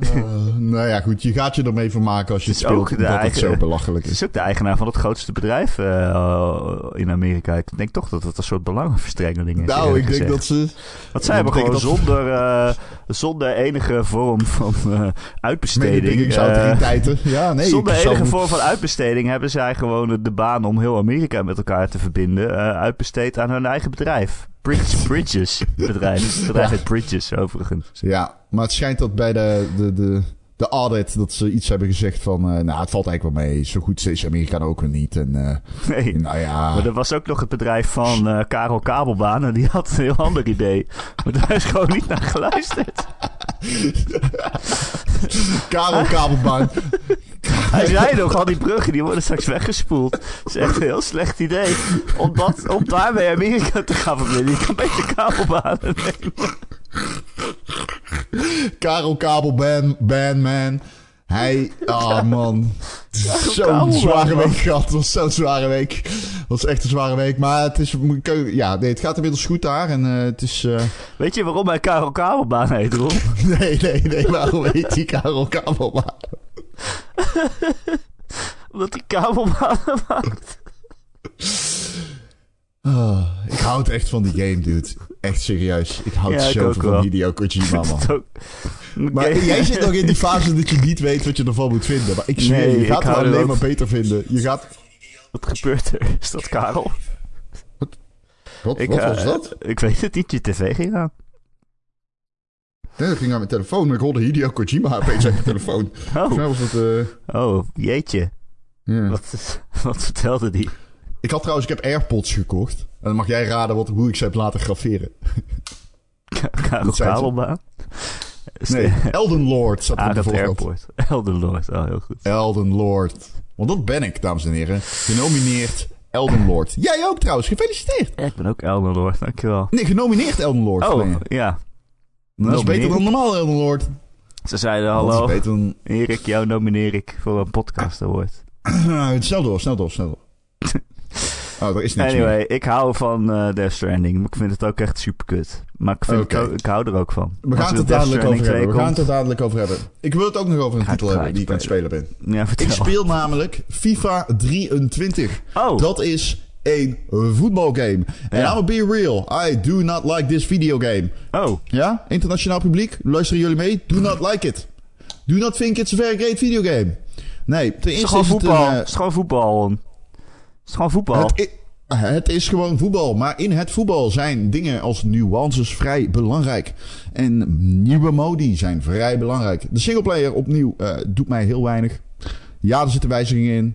Speaker 2: Eh, nou ja, goed. Je gaat je ermee vermaken als je het
Speaker 1: Het is ook
Speaker 2: speelt. Dat het zo belachelijk
Speaker 1: Het
Speaker 2: is.
Speaker 1: is ook de eigenaar van het grootste bedrijf eh, in Amerika. Ik denk toch dat het een soort belangenverstrengeling is.
Speaker 2: Nou, ik denk dat ze...
Speaker 1: Want zij hebben gewoon zonder, eh, zonder enige vorm van uitbesteding...
Speaker 2: ja, nee.
Speaker 1: zonder enige vorm van uitbesteding hebben zij gewoon de- baan om heel Amerika met elkaar te verbinden uitbesteed aan hun eigen bedrijf. Bridge, Bridges bedrijf. Het bedrijf heet Bridges overigens.
Speaker 2: Ja, maar het schijnt dat bij de, de, de, de audit dat ze iets hebben gezegd van... eh, nou, het valt eigenlijk wel mee. Zo goed is Amerika ook weer niet. En eh,
Speaker 1: Nee.
Speaker 2: nou ja...
Speaker 1: Maar er was ook nog het bedrijf van eh, Karel Kabelbaan en die had een heel ander idee. Maar daar is gewoon niet naar geluisterd.
Speaker 2: Karel Kabelbaan.
Speaker 1: Hij zei nog, al die bruggen die worden straks weggespoeld. Dat is echt een heel slecht idee. Om, dat, om daarmee Amerika te gaan verbinden. Je kan beter kabelbanen nemen.
Speaker 2: Karel Kabelban, ban man. Hij, oh man. Zo'n zware week gehad. Het was zo'n zware week. Het was echt een zware week. Maar het is, ja, nee, het gaat inmiddels goed daar. En eh, het is, eh,
Speaker 1: Weet je waarom hij Karel Kabelbaan heet, Ron?
Speaker 2: nee, nee, nee. Waarom heet die Karel Kabelbaan?
Speaker 1: Omdat hij kabelbanen maakt.
Speaker 2: Ah, ik houd echt van die game, dude. Echt serieus. Ik houd
Speaker 1: Ja, ook
Speaker 2: van. Hideo Kojima, man. Maar jij zit nog in die fase dat je niet weet wat je ervan moet vinden. Maar ik zweer,
Speaker 1: Nee,
Speaker 2: je gaat het alleen maar beter vinden. Je gaat...
Speaker 1: Wat gebeurt er? Is dat Karel?
Speaker 2: Wat,
Speaker 1: Ik,
Speaker 2: wat
Speaker 1: eh,
Speaker 2: was dat?
Speaker 1: Ik weet het niet, je tv ging aan.
Speaker 2: Nee, dat ging aan mijn telefoon. Maar ik hoorde Hideo Kojima opeens uit mijn telefoon.
Speaker 1: Oh,
Speaker 2: was eh,
Speaker 1: oh jeetje. Wat, wat vertelde die?
Speaker 2: Ik had trouwens, ik heb AirPods gekocht. En dan mag jij raden wat, hoe ik ze heb laten graveren.
Speaker 1: Karel. Kabelbaan?
Speaker 2: Nee,
Speaker 1: de-
Speaker 2: Elden Lord zat er op de voorkant.
Speaker 1: Elden Lord, oh heel goed.
Speaker 2: Elden Lord. Want dat ben ik, dames en heren. Genomineerd Elden Lord. Jij ook trouwens, gefeliciteerd.
Speaker 1: Ja, ik ben ook Elden Lord, dankjewel.
Speaker 2: Nee, genomineerd Elden Lord.
Speaker 1: Oh, ja.
Speaker 2: Dat is beter dan normaal Elden Lord.
Speaker 1: Ze zeiden
Speaker 2: Dat
Speaker 1: hallo,
Speaker 2: beter dan...
Speaker 1: Erik, jou nomineer ik voor een podcast award.
Speaker 2: snel door, snel door, snel door. Oh, er is niks
Speaker 1: Anyway,
Speaker 2: meer.
Speaker 1: ik hou van eh Death Stranding, maar ik vind het ook echt super kut. Maar ik, vind
Speaker 2: Oké.
Speaker 1: het ook, ik hou er ook van.
Speaker 2: We gaan het er dadelijk over hebben.
Speaker 1: 2
Speaker 2: We gaan het er dadelijk over hebben. Ik wil het ook nog over een titel hebben die ik aan het spelen ben.
Speaker 1: Ja,
Speaker 2: Ik speel namelijk FIFA 23.
Speaker 1: Oh,
Speaker 2: Dat is een voetbalgame. En
Speaker 1: Ja.
Speaker 2: I'ma be real. I do not like this video game.
Speaker 1: oh,
Speaker 2: Ja, internationaal publiek, luisteren jullie mee? Do not like it. Do not think it's a very great video game. Nee, ten
Speaker 1: het is
Speaker 2: eerste
Speaker 1: gewoon
Speaker 2: is het
Speaker 1: voetbal.
Speaker 2: een... eh,
Speaker 1: Het is gewoon voetbal. Het is gewoon voetbal.
Speaker 2: het i- Het is gewoon voetbal. Maar in het voetbal zijn dingen als nuances vrij belangrijk. En nieuwe modi zijn vrij belangrijk. De singleplayer opnieuw uh, doet mij heel weinig. Ja, er zitten wijzigingen in.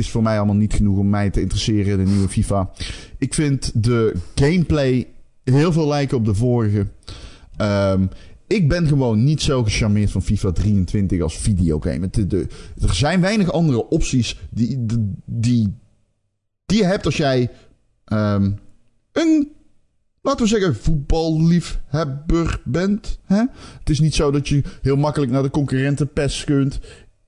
Speaker 2: Is voor mij allemaal niet genoeg om mij te interesseren in de nieuwe FIFA. Ik vind de gameplay heel veel lijken op de vorige. Um, ik ben gewoon niet zo gecharmeerd van FIFA 23 als videogame. er zijn weinig andere opties die, die, die je hebt als jij um, een, laten we zeggen, voetballiefhebber bent. Hè? Het is niet zo dat je heel makkelijk naar de concurrenten PES kunt.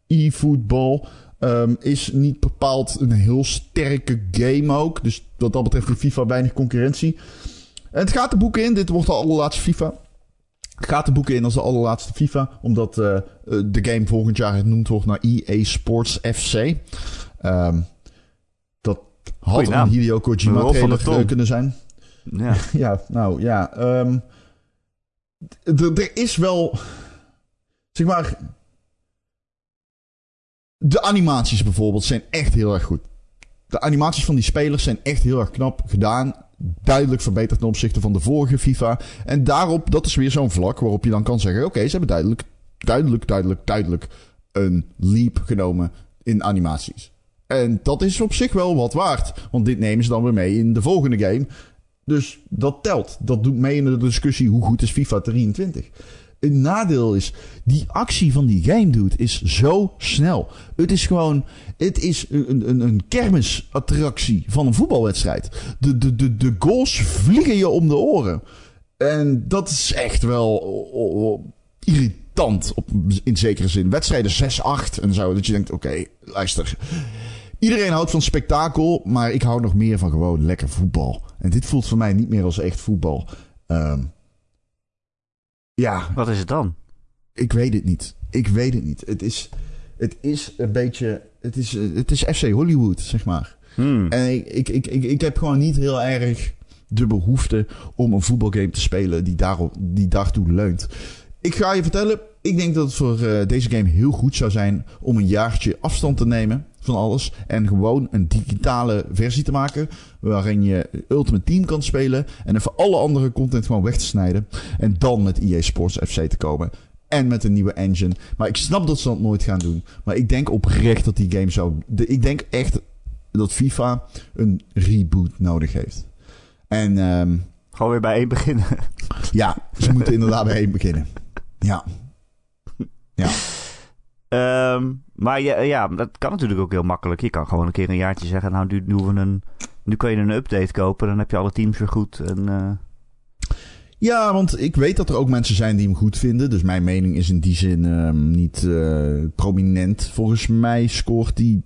Speaker 2: E-football um, is niet bepaald een heel sterke game ook. Dus wat dat betreft in FIFA weinig concurrentie. En het gaat de boeken in. Dit wordt de allerlaatste FIFA. Het gaat de boeken in als de allerlaatste FIFA. Omdat uh, de game volgend jaar genoemd wordt naar EA Sports FC. Um, dat had een Hideo Kojima trailer kunnen zijn. Ja, ja nou ja. Um, er is wel... Zeg maar... De animaties bijvoorbeeld zijn echt heel erg goed. De animaties van die spelers zijn echt heel erg knap gedaan duidelijk verbeterd ten opzichte van de vorige FIFA. En daarop, dat is weer zo'n vlak waarop je dan kan zeggen: oké, ze hebben duidelijk, duidelijk, duidelijk, duidelijk een leap genomen in animaties. En dat is op zich wel wat waard, want dit nemen ze dan weer mee in de volgende game. Dus dat telt. Dat doet mee in de discussie hoe goed is FIFA 23 een nadeel is, die actie van die game doet, is zo snel. Het is gewoon, het is een, een, een kermisattractie van een voetbalwedstrijd. De, de, de, de goals vliegen je om de oren. En dat is echt wel irritant op, in zekere zin. Wedstrijden 6-8 en zo. Dat je denkt, oké, luister. Iedereen houdt van spektakel, maar ik hou nog meer van gewoon lekker voetbal. En dit voelt voor mij niet meer als echt voetbal. Um, ja.
Speaker 1: Wat is het dan?
Speaker 2: Ik weet het niet. Ik weet het niet. Het is, het is een beetje. Het is, het is FC Hollywood, zeg maar. Hmm. En ik, ik, ik, ik, ik heb gewoon niet heel erg de behoefte om een voetbalgame te spelen die, daarop, die daartoe leunt. Ik ga je vertellen, ik denk dat het voor uh, deze game heel goed zou zijn om een jaartje afstand te nemen van alles. En gewoon een digitale versie te maken. Waarin je Ultimate Team kan spelen. En even alle andere content gewoon weg te snijden. En dan met EA Sports FC te komen. En met een nieuwe engine. Maar ik snap dat ze dat nooit gaan doen. Maar ik denk oprecht dat die game zou. ik denk echt dat FIFA een reboot nodig heeft. En. Um,
Speaker 1: gewoon weer bij één beginnen.
Speaker 2: Ja, ze moeten inderdaad bij één beginnen. Ja. Ja.
Speaker 1: Um, maar ja, ja, dat kan natuurlijk ook heel makkelijk. Je kan gewoon een keer een jaartje zeggen, nou, nu, nu, we een, nu kun je een update kopen. Dan heb je alle teams weer goed. En, uh...
Speaker 2: Ja, want ik weet dat er ook mensen zijn die hem goed vinden. Dus mijn mening is in die zin um, niet uh, prominent. Volgens mij scoort hij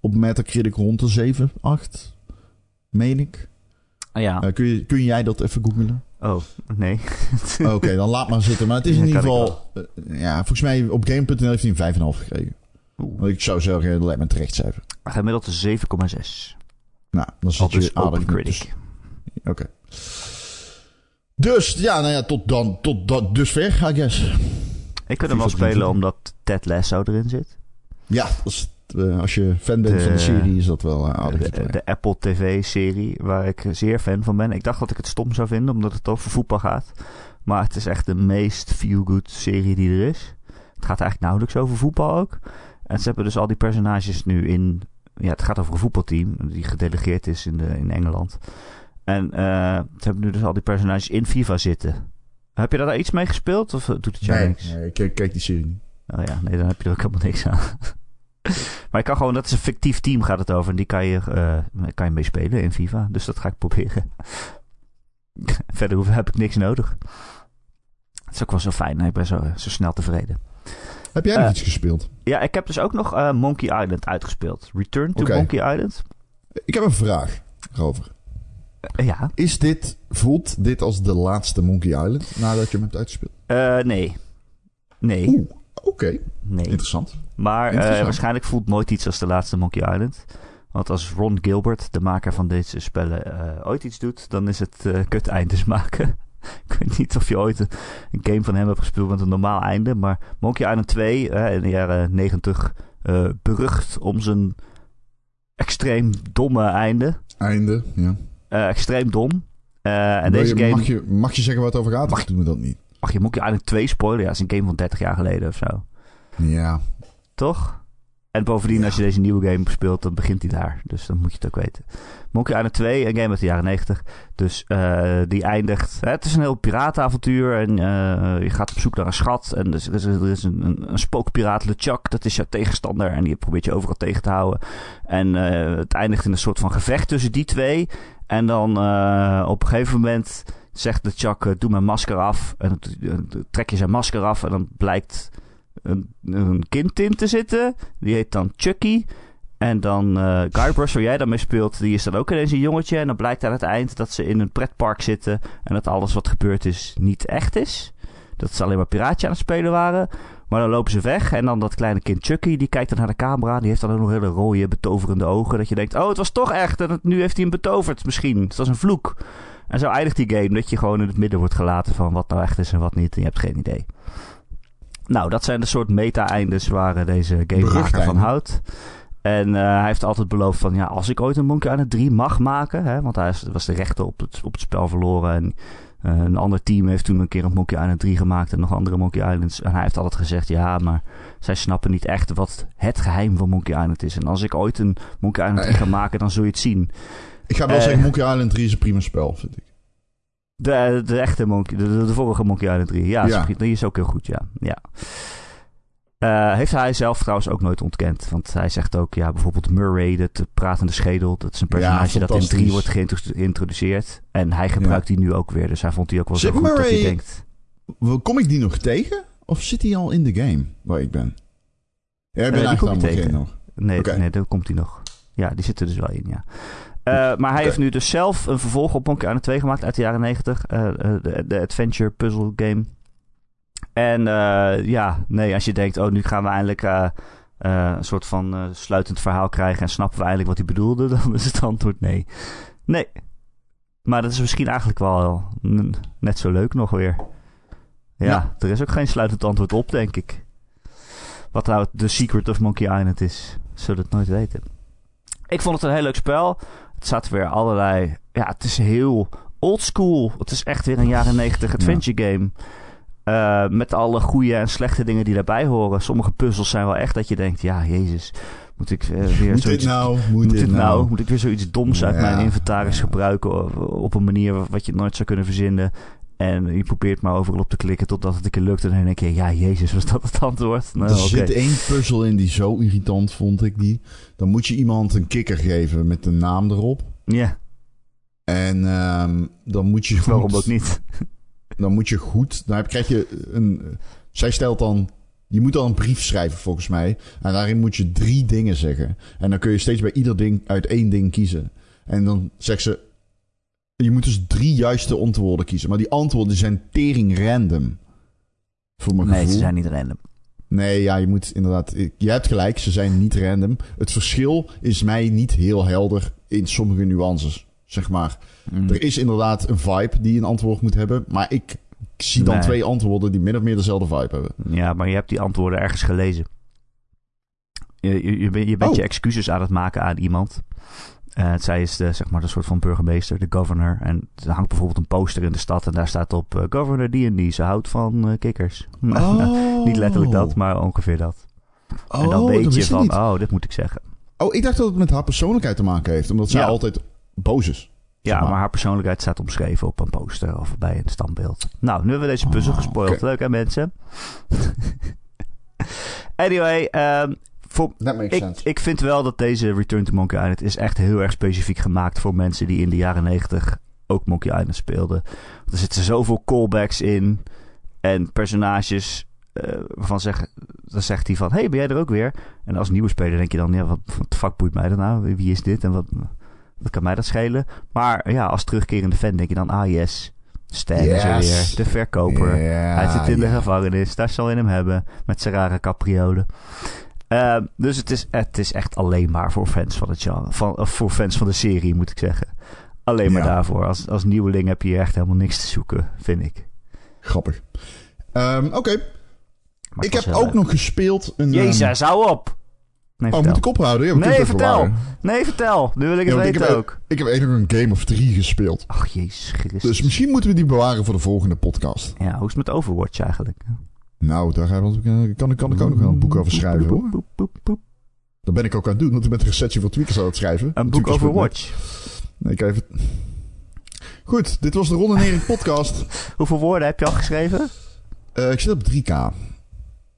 Speaker 2: op Metacritic rond de 7, 8. Meen ik.
Speaker 1: Ah, ja.
Speaker 2: Uh, kun, je, kun jij dat even googlen?
Speaker 1: Oh, nee.
Speaker 2: Oké, dan laat maar zitten. Maar het is in ieder geval... ja, volgens mij op Game.nl heeft hij een 5,5 gekregen. Want ik zou zeggen, dat lijkt me terecht cijfer.
Speaker 1: Gemiddeld 7,6.
Speaker 2: Nou, dan zit je aardig critic. Oké. Dus, ja, nou ja, tot dan, tot dat, dusver, I guess.
Speaker 1: Ik kan hem wel spelen omdat Ted Lasso erin zit.
Speaker 2: Ja, dat is uh, als je fan bent van de serie, is dat wel uh, aardig.
Speaker 1: De, de, Apple TV-serie, waar ik zeer fan van ben. Ik dacht dat ik het stom zou vinden, omdat het over voetbal gaat. Maar het is echt de meest feel-good serie die er is. Het gaat eigenlijk nauwelijks over voetbal ook. En ze hebben dus al die personages nu in... Ja, het gaat over een voetbalteam die gedelegeerd is in, de, in Engeland. En uh, ze hebben nu dus al die personages in FIFA zitten. Heb je daar iets mee gespeeld of doet het jou
Speaker 2: nee,
Speaker 1: niks?
Speaker 2: Nee, ik kijk die serie niet.
Speaker 1: Oh ja, nee, dan heb je er ook helemaal niks aan. maar je kan gewoon, dat is een fictief team gaat het over. En die kan je, uh, kan je mee spelen in FIFA. Dus dat ga ik proberen. Verder heb ik niks nodig. Het is ook wel zo fijn. Ik ben zo, zo snel tevreden.
Speaker 2: Heb jij nog uh, iets gespeeld?
Speaker 1: Ja, ik heb dus ook nog uh, Monkey Island uitgespeeld. Return to okay. Monkey Island.
Speaker 2: Ik heb een vraag erover.
Speaker 1: ja.
Speaker 2: Is dit, voelt dit als de laatste Monkey Island nadat je hem hebt uitgespeeld?
Speaker 1: nee. Nee.
Speaker 2: Oké. Nee. Interessant.
Speaker 1: Maar uh, waarschijnlijk voelt nooit iets als de laatste Monkey Island. Want als Ron Gilbert, de maker van deze spellen, uh, ooit iets doet, dan is het uh, kut eindes maken. ik weet niet of je ooit een, een, game van hem hebt gespeeld met een normaal einde. Maar Monkey Island 2 in de jaren 90 berucht om zijn extreem domme einde.
Speaker 2: Einde, ja.
Speaker 1: Eh, extreem dom. Eh, en deze
Speaker 2: je-
Speaker 1: game...
Speaker 2: mag, je, mag je zeggen waar het over gaat?
Speaker 1: Mag
Speaker 2: Of doen we dat niet?
Speaker 1: Mag je Monkey Island 2 spoilen? Ja, het is een game van 30 jaar geleden of zo.
Speaker 2: Ja.
Speaker 1: Toch? En bovendien,
Speaker 2: Ja.
Speaker 1: als je deze nieuwe game speelt, dan begint hij daar. Dus dan moet je het ook weten. Monkey Island 2, een game uit de jaren 90. Dus eh, die eindigt... Hè, het is een heel piratenavontuur. En eh, je gaat op zoek naar een schat. En dus, er is, er is een, een, een spookpiraat, LeChuck. Dat is jouw tegenstander. En die probeert je overal tegen te houden. En eh, het eindigt in een soort van gevecht tussen die twee. En dan op een gegeven moment zegt LeChuck... eh, doe mijn masker af. En dan eh, trek je zijn masker af. En dan blijkt een, een kind in te zitten. Die heet dan Chucky. En dan eh Guybrush, waar jij dan mee speelt, die is dan ook ineens een jongetje. En dan blijkt aan het eind dat ze in een pretpark zitten. En dat alles wat gebeurd is niet echt is. Dat ze alleen maar piraatje aan het spelen waren. Maar dan lopen ze weg. En dan dat kleine kind Chucky, die kijkt dan naar de camera. Die heeft dan ook nog hele rode, betoverende ogen. Dat je denkt, oh, het was toch echt. En het- nu heeft hij hem betoverd misschien. Het was een vloek. En zo eindigt die game. Dat je gewoon in het midden wordt gelaten van wat nou echt is en wat niet. En je hebt geen idee. Nou, dat zijn de soort meta-eindes waar eh, deze gamemaker van houdt. En eh, hij heeft altijd beloofd van, ja, als ik ooit een Monkey Island 3 mag maken... Hè, want hij was de rechten op het, op het spel verloren... en eh, een ander team heeft toen een keer een Monkey Island 3 gemaakt... en nog andere Monkey Islands. En hij heeft altijd gezegd, ja, maar zij snappen niet echt... wat het geheim van Monkey Island is. En als ik ooit een Monkey Island 3 ga maken, dan zul je het zien.
Speaker 2: Ik ga wel
Speaker 1: Eh.
Speaker 2: zeggen, Monkey Island 3 is een prima spel, vind ik.
Speaker 1: De, de echte Monkey, de, de, de vorige Monkey Island 3. Ja,
Speaker 2: Ja.
Speaker 1: is- die is ook heel goed, ja. ja. Eh, heeft hij zelf trouwens ook nooit ontkend. Want hij zegt ook, ja, bijvoorbeeld Murray, dat pratende schedel. Dat is een
Speaker 2: Ja,
Speaker 1: personage dat in 3
Speaker 2: fantastisch.
Speaker 1: wordt geïntro- geïntroduceerd. En hij gebruikt die nu ook weer. Dus hij vond die ook wel zo goed dat hij denkt...
Speaker 2: Kom ik die nog tegen? Of zit hij al in de game waar ik ben? Ja, ik ben eigenlijk
Speaker 1: tegen.
Speaker 2: nog.
Speaker 1: Nee, nee, daar komt hij nog. Ja, die zit er dus wel in, ja. Eh, maar hij heeft nu dus zelf een vervolg op Monkey Island 2 gemaakt uit de jaren 90. eh, eh, de, de adventure puzzle game. En ja, nee, als je denkt, oh, nu gaan we eindelijk een soort van sluitend verhaal krijgen en snappen we eindelijk wat hij bedoelde, dan is het antwoord nee. Nee. Maar dat is misschien eigenlijk wel net zo leuk nog weer. Ja,
Speaker 2: Ja.
Speaker 1: er is ook geen sluitend antwoord op, denk ik. Wat nou de secret of Monkey Island is, zullen we het nooit weten. Ik vond het een heel leuk spel. Het zat weer allerlei... Ja, het is heel old school. Het is echt weer een jaren 90 adventure game. Eh, met alle goede en slechte dingen die daarbij horen. Sommige puzzels zijn wel echt dat je denkt... Ja, jezus, moet ik eh, weer
Speaker 2: Moet
Speaker 1: zoiets...
Speaker 2: dit nou? Moet,
Speaker 1: Moet
Speaker 2: dit
Speaker 1: nou?
Speaker 2: nou?
Speaker 1: Moet ik weer zoiets doms uit mijn inventaris
Speaker 2: Ja.
Speaker 1: gebruiken op, op een manier wat je nooit zou kunnen verzinnen? En je probeert maar overal op te klikken totdat het een keer lukt. En dan denk je, ja, jezus, was dat het antwoord? Nou,
Speaker 2: er zit één puzzel in die zo irritant vond ik die. Dan moet je iemand een kikker geven met een naam erop.
Speaker 1: Ja,
Speaker 2: En ehm, dan moet je goed,
Speaker 1: waarom ook niet?
Speaker 2: Dan moet je goed. Dan krijg je een. Zij stelt dan. Je moet dan een brief schrijven volgens mij. En daarin moet je drie dingen zeggen. En dan kun je steeds bij ieder ding uit één ding kiezen. En dan zegt ze. Je moet dus drie juiste antwoorden kiezen. Maar die antwoorden zijn tering random. Voor mijn
Speaker 1: Nee,
Speaker 2: gevoel.
Speaker 1: ze zijn niet random.
Speaker 2: Nee, ja, je moet inderdaad. Je hebt gelijk, ze zijn niet random. Het verschil is mij niet heel helder in sommige nuances, zeg maar.
Speaker 1: Mm.
Speaker 2: Er is inderdaad een vibe die een antwoord moet hebben. Maar ik zie dan
Speaker 1: Nee.
Speaker 2: twee antwoorden die min of meer dezelfde vibe hebben.
Speaker 1: Ja, maar je hebt die antwoorden ergens gelezen. Je, je, je, bent- je bent
Speaker 2: Oh.
Speaker 1: je excuses aan het maken aan iemand. Eh, zij is de, zeg maar de soort van burgemeester, de governor. En er hangt bijvoorbeeld een poster in de stad en daar staat op... eh, governor die en die, ze houdt van eh, kikkers. Niet letterlijk dat, maar ongeveer dat.
Speaker 2: Oh,
Speaker 1: en dan
Speaker 2: dat
Speaker 1: weet je van,
Speaker 2: niet.
Speaker 1: oh, dit moet ik zeggen.
Speaker 2: Oh, ik dacht dat het met haar persoonlijkheid te maken heeft. Omdat zij
Speaker 1: Ja.
Speaker 2: altijd boos is.
Speaker 1: Ja,
Speaker 2: maar.
Speaker 1: maar haar persoonlijkheid staat omschreven op een poster of bij een standbeeld. Nou, nu hebben we deze puzzel
Speaker 2: Oh,
Speaker 1: gespoild. Leuk hè mensen? anyway, ehm, voor,
Speaker 2: That makes
Speaker 1: ik,
Speaker 2: sense.
Speaker 1: ik vind wel dat deze Return to Monkey Island is echt heel erg specifiek gemaakt voor mensen die in de jaren 90 ook Monkey Island speelden. Want er zitten zoveel callbacks in en personages eh, waarvan zeg, dan zegt hij van, hey, ben jij er ook weer? En als nieuwe speler denk je dan, ja, wat, wat fuck boeit mij dat nou? Wie is dit en wat, wat kan mij dat schelen? Maar ja, als terugkerende fan denk je dan, ah yes, Stan is er weer, de verkoper.
Speaker 2: Ja,
Speaker 1: Hij zit in de gevangenis. Daar zal je hem hebben. Met zijn rare capriolen. Ehm, dus het is, het is echt alleen maar voor fans van het genre. Van, of voor fans van de serie, moet ik zeggen. Alleen maar
Speaker 2: Ja.
Speaker 1: daarvoor. Als, als nieuweling heb je hier echt helemaal niks te zoeken, vind ik.
Speaker 2: Grappig. Ehm, Oké, ik heb ook
Speaker 1: leuk.
Speaker 2: nog gespeeld. Een, ehm,
Speaker 1: Jezus, hou op! Nee,
Speaker 2: Oh,
Speaker 1: vertel.
Speaker 2: moet ik ophouden? Ja,
Speaker 1: Nee, vertel. Nee, vertel. Nu wil ik het
Speaker 2: Ja, want ik
Speaker 1: weten
Speaker 2: heb-
Speaker 1: ook.
Speaker 2: Ik heb eigenlijk een Game of 3 gespeeld.
Speaker 1: Ach, jezus Christus.
Speaker 2: Dus misschien moeten we die bewaren voor de volgende podcast.
Speaker 1: Ja, hoe is het met Overwatch eigenlijk?
Speaker 2: Nou, daar gaan we- kan, ik- kan ik ook nog wel een boek over schrijven hoor. Dat ben ik ook aan het doen, want ik ben een recensie voor Tweakers aan het schrijven.
Speaker 1: Een boek
Speaker 2: Tweakers.net.
Speaker 1: Overwatch.
Speaker 2: Nee, ik even... Goed, dit was de Ron en Erik podcast.
Speaker 1: Hoeveel woorden heb je al geschreven?
Speaker 2: Eh, ik zit op 3K.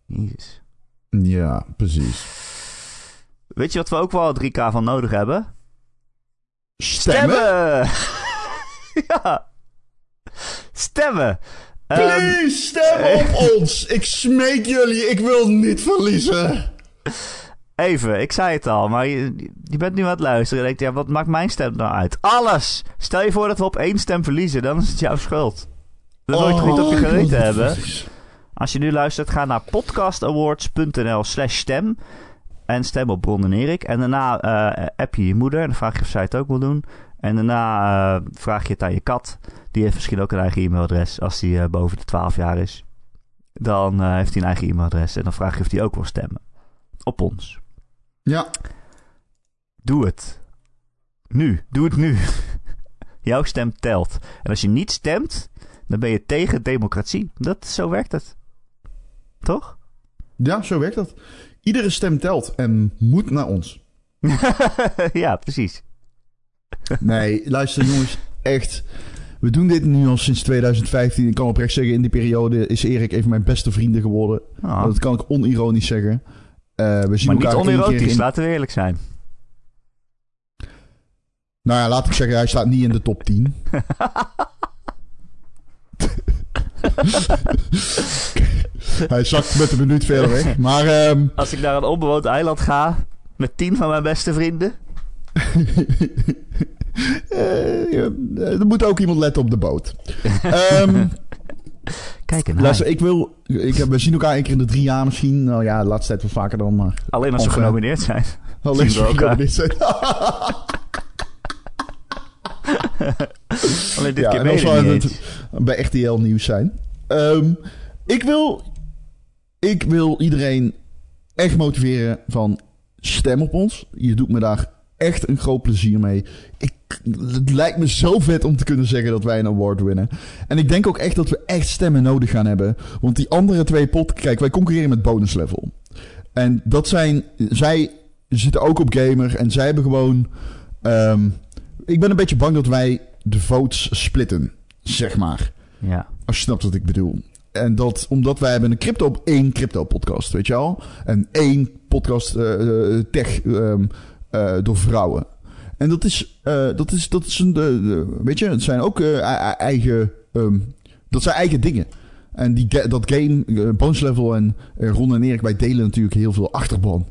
Speaker 1: Jezus.
Speaker 2: Ja, precies.
Speaker 1: Weet je wat we ook wel 3K van nodig hebben?
Speaker 2: Stemmen?
Speaker 1: ja. Stemmen. Ehm,
Speaker 2: Please, stem op ons! Ik smeek jullie, ik wil niet verliezen.
Speaker 1: even, ik zei het al, maar je, je bent nu aan het luisteren. En denkt, ja, wat maakt mijn stem nou uit? Alles! Stel je voor dat we op één stem verliezen, dan is het jouw schuld. Dat wil je toch niet op je
Speaker 2: Oh,
Speaker 1: geweten hebben? Als je nu luistert, ga naar podcastawards.nl slash stem. En stem op Bron en Erik. En daarna eh, app je je moeder. En dan vraag je of zij het ook wil doen. En daarna eh, vraag je het aan je kat. Die heeft misschien ook een eigen e-mailadres. Als die eh, boven de 12 jaar is. Dan eh, heeft hij een eigen e-mailadres. En dan vraag je of die ook wil stemmen. Op ons.
Speaker 2: Ja,
Speaker 1: Doe het. Nu. Doe het nu. Jouw stem telt. En als je niet stemt, dan ben je tegen democratie. Dat, zo werkt het. Toch?
Speaker 2: ja, zo werkt dat. Iedere stem telt en moet naar ons.
Speaker 1: ja, precies.
Speaker 2: Nee, luister jongens, echt. We doen dit nu al sinds 2015. Ik kan oprecht zeggen, in die periode is Erik een van mijn beste vrienden geworden.
Speaker 1: Ah,
Speaker 2: Dat kan ik onironisch zeggen. Eh, we zien
Speaker 1: maar niet
Speaker 2: elkaar keer
Speaker 1: onerotisch,
Speaker 2: in...
Speaker 1: laten we eerlijk zijn.
Speaker 2: Nou ja, laat ik zeggen, hij staat niet in de top 10. hij zakt met een minuut verder weg. Maar ehm,
Speaker 1: Als ik naar een onbewoond eiland ga met tien van mijn beste vrienden.
Speaker 2: Eh, ja, er moet ook iemand letten op de boot. Ehm
Speaker 1: Kijk
Speaker 2: luister, ik wil... Ik heb, we zien elkaar één keer in de drie jaar misschien. Nou ja, de laatste tijd wel vaker dan, maar...
Speaker 1: Alleen als
Speaker 2: Of, eh,
Speaker 1: genomineerd zijn.
Speaker 2: Alleen
Speaker 1: we elkaar.
Speaker 2: dit zijn.
Speaker 1: Alleen dit
Speaker 2: ja,
Speaker 1: keer
Speaker 2: en als we
Speaker 1: niet
Speaker 2: het bij RTL Nieuws zijn. Ehm, ik, wil, ik wil iedereen echt motiveren van stem op ons. Je doet me daar echt een groot plezier mee. Ik, het lijkt me zo vet om te kunnen zeggen dat wij een award winnen. En ik denk ook echt dat we echt stemmen nodig gaan hebben. Want die andere twee pot... Kijk, wij concurreren met bonus level. En dat zijn... Zij zitten ook op gamer en zij hebben gewoon... ehm, ik ben een beetje bang dat wij de votes splitten, zeg maar.
Speaker 1: Ja.
Speaker 2: Als je snapt wat ik bedoel. En dat omdat wij hebben een crypto op één crypto podcast, weet je al? En één podcast eh, eh, tech ehm, eh, door vrouwen. En dat is, eh, dat is, dat is een, de- weet je, het zijn ook eh, eigen, ehm, dat zijn eigen dingen. En die, dat game, Bones Level en eh, Ron en Erik, wij delen natuurlijk heel veel achterban.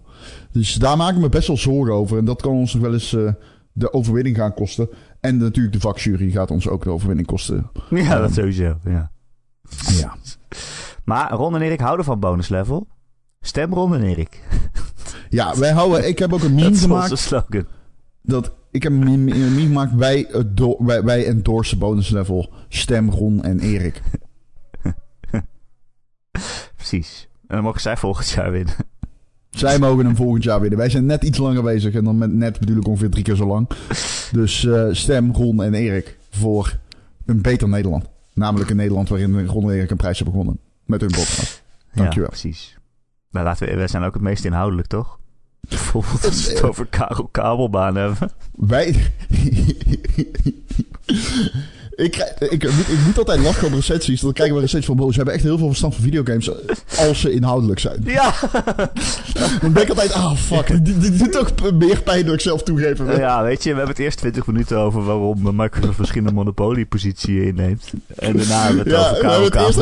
Speaker 2: Dus daar maak ik me best wel zorgen over. En dat kan ons nog wel eens eh, de overwinning gaan kosten. En natuurlijk de vakjury gaat ons ook de overwinning kosten.
Speaker 1: ja, dat sowieso. Ja.
Speaker 2: Ja.
Speaker 1: Maar Ron en Erik houden van bonus level. Stem Ron en Erik.
Speaker 2: Ja, wij houden. Ik heb ook een
Speaker 1: Dat
Speaker 2: meme
Speaker 1: is
Speaker 2: gemaakt.
Speaker 1: onze slogan.
Speaker 2: Dat, ik heb een meme, gemaakt. Wij, do, wij, wij endorsen bonus level. Stem Ron en Erik.
Speaker 1: Precies. En dan mogen zij volgend jaar winnen.
Speaker 2: Zij mogen hem volgend jaar winnen. Wij zijn net iets langer bezig. En dan met net bedoel ik ongeveer drie keer zo lang. Dus eh, stem Ron en Erik voor een beter Nederland. Namelijk een Nederland waarin Ron en Erik een prijs hebben gewonnen. Met hun podcast. Dankjewel.
Speaker 1: Ja, precies. Maar laten we, wij zijn ook het meest inhoudelijk, toch? Bijvoorbeeld als we het over Karel Kabelbaan hebben.
Speaker 2: Wij. ik, krijg- ik, moet, ik moet altijd lachen op recensies. Dan krijgen we recensies van. "Bro, Ze hebben echt heel veel verstand van videogames. Als ze inhoudelijk zijn.
Speaker 1: Ja!
Speaker 2: Dan denk ik altijd. Ah, fuck. Dit, dit doet toch meer pijn dan ik zelf toegeven. wil.
Speaker 1: ja, weet je, we hebben het eerst 20 minuten over waarom Microsoft misschien een monopoliepositie inneemt. En daarna hebben we het
Speaker 2: Ja,
Speaker 1: over
Speaker 2: we hebben het eerst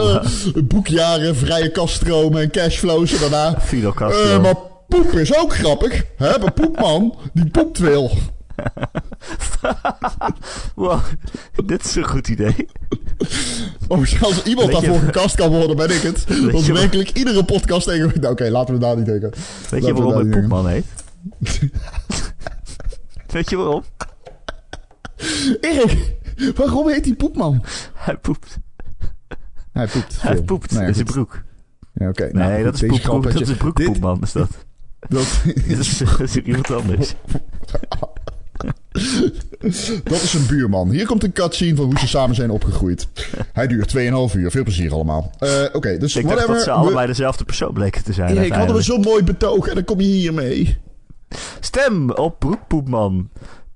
Speaker 2: over boekjaren, vrije kaststromen en cashflows. En daarna.
Speaker 1: Fidel
Speaker 2: eh,
Speaker 1: Castro.
Speaker 2: maar poep is ook grappig. Hè? Maar poepman, die poept veel.
Speaker 1: Wow, dit is een goed idee.
Speaker 2: Oh, als iemand daarvoor gekast kan worden, ben ik het.
Speaker 1: Weet
Speaker 2: Want werkelijk iedere podcast tegen. Nou, Oké, laten we daar niet denken.
Speaker 1: Weet je
Speaker 2: Laten
Speaker 1: waarom het
Speaker 2: denken.
Speaker 1: Poepman heet? Weet je waarom?
Speaker 2: Erik, waarom heet die poepman?
Speaker 1: Hij poept.
Speaker 2: Hij poept.
Speaker 1: Hij
Speaker 2: veel.
Speaker 1: poept
Speaker 2: Nou ja,
Speaker 1: in zijn
Speaker 2: goed.
Speaker 1: broek.
Speaker 2: Ja, oké.
Speaker 1: Nee,
Speaker 2: nou,
Speaker 1: dat
Speaker 2: goed,
Speaker 1: is
Speaker 2: grap
Speaker 1: dat
Speaker 2: had
Speaker 1: is een broekpoepman, is dat.
Speaker 2: Dat,
Speaker 1: dat, is, dat is iemand anders.
Speaker 2: dat is een buurman. Hier komt een cutscene van hoe ze samen zijn opgegroeid. Hij duurt 2,5 uur. Veel plezier allemaal. Eh, Oké, dus
Speaker 1: Ik dacht
Speaker 2: whatever.
Speaker 1: dat ze allebei dezelfde persoon bleken te zijn.
Speaker 2: Hadden we
Speaker 1: uiteindelijk.
Speaker 2: zo'n mooi betoog en dan kom je hiermee.
Speaker 1: Stem op Broekpoepman.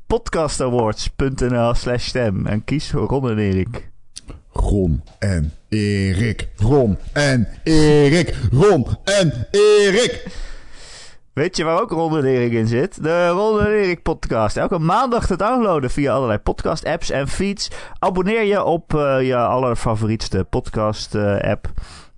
Speaker 1: Podcastawards.nl slash stem. En kies voor Ron en Erik.
Speaker 2: Ron en Erik. Ron en Erik. Ron en Erik.
Speaker 1: Weet je waar ook Ron en in zit? De Ron en Erik podcast. Elke maandag te downloaden via allerlei podcast apps en feeds. Abonneer je op eh, je allerfavorietste podcast eh, app.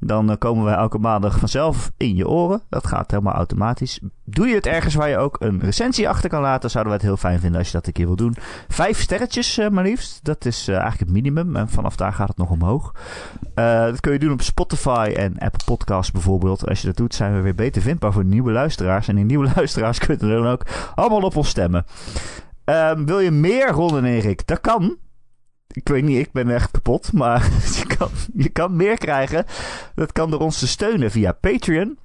Speaker 1: Dan eh, komen wij elke maandag vanzelf in je oren. Dat gaat helemaal automatisch. Doe je het ergens waar je ook een recensie achter kan laten, zouden we het heel fijn vinden als je dat een keer wil doen. Vijf sterretjes eh, maar liefst. Dat is eh, eigenlijk het minimum. En vanaf daar gaat het nog omhoog. Dat kun je doen op Spotify en Apple Podcasts bijvoorbeeld. Als je dat doet, zijn we weer beter vindbaar voor nieuwe luisteraars. En die nieuwe luisteraars kunnen dan ook allemaal op ons stemmen. Ehm, wil je meer Ron en Erik? Dat kan. Ik weet niet, ik ben echt kapot. Maar je kan, je kan meer krijgen. Dat kan door ons te steunen via Patreon.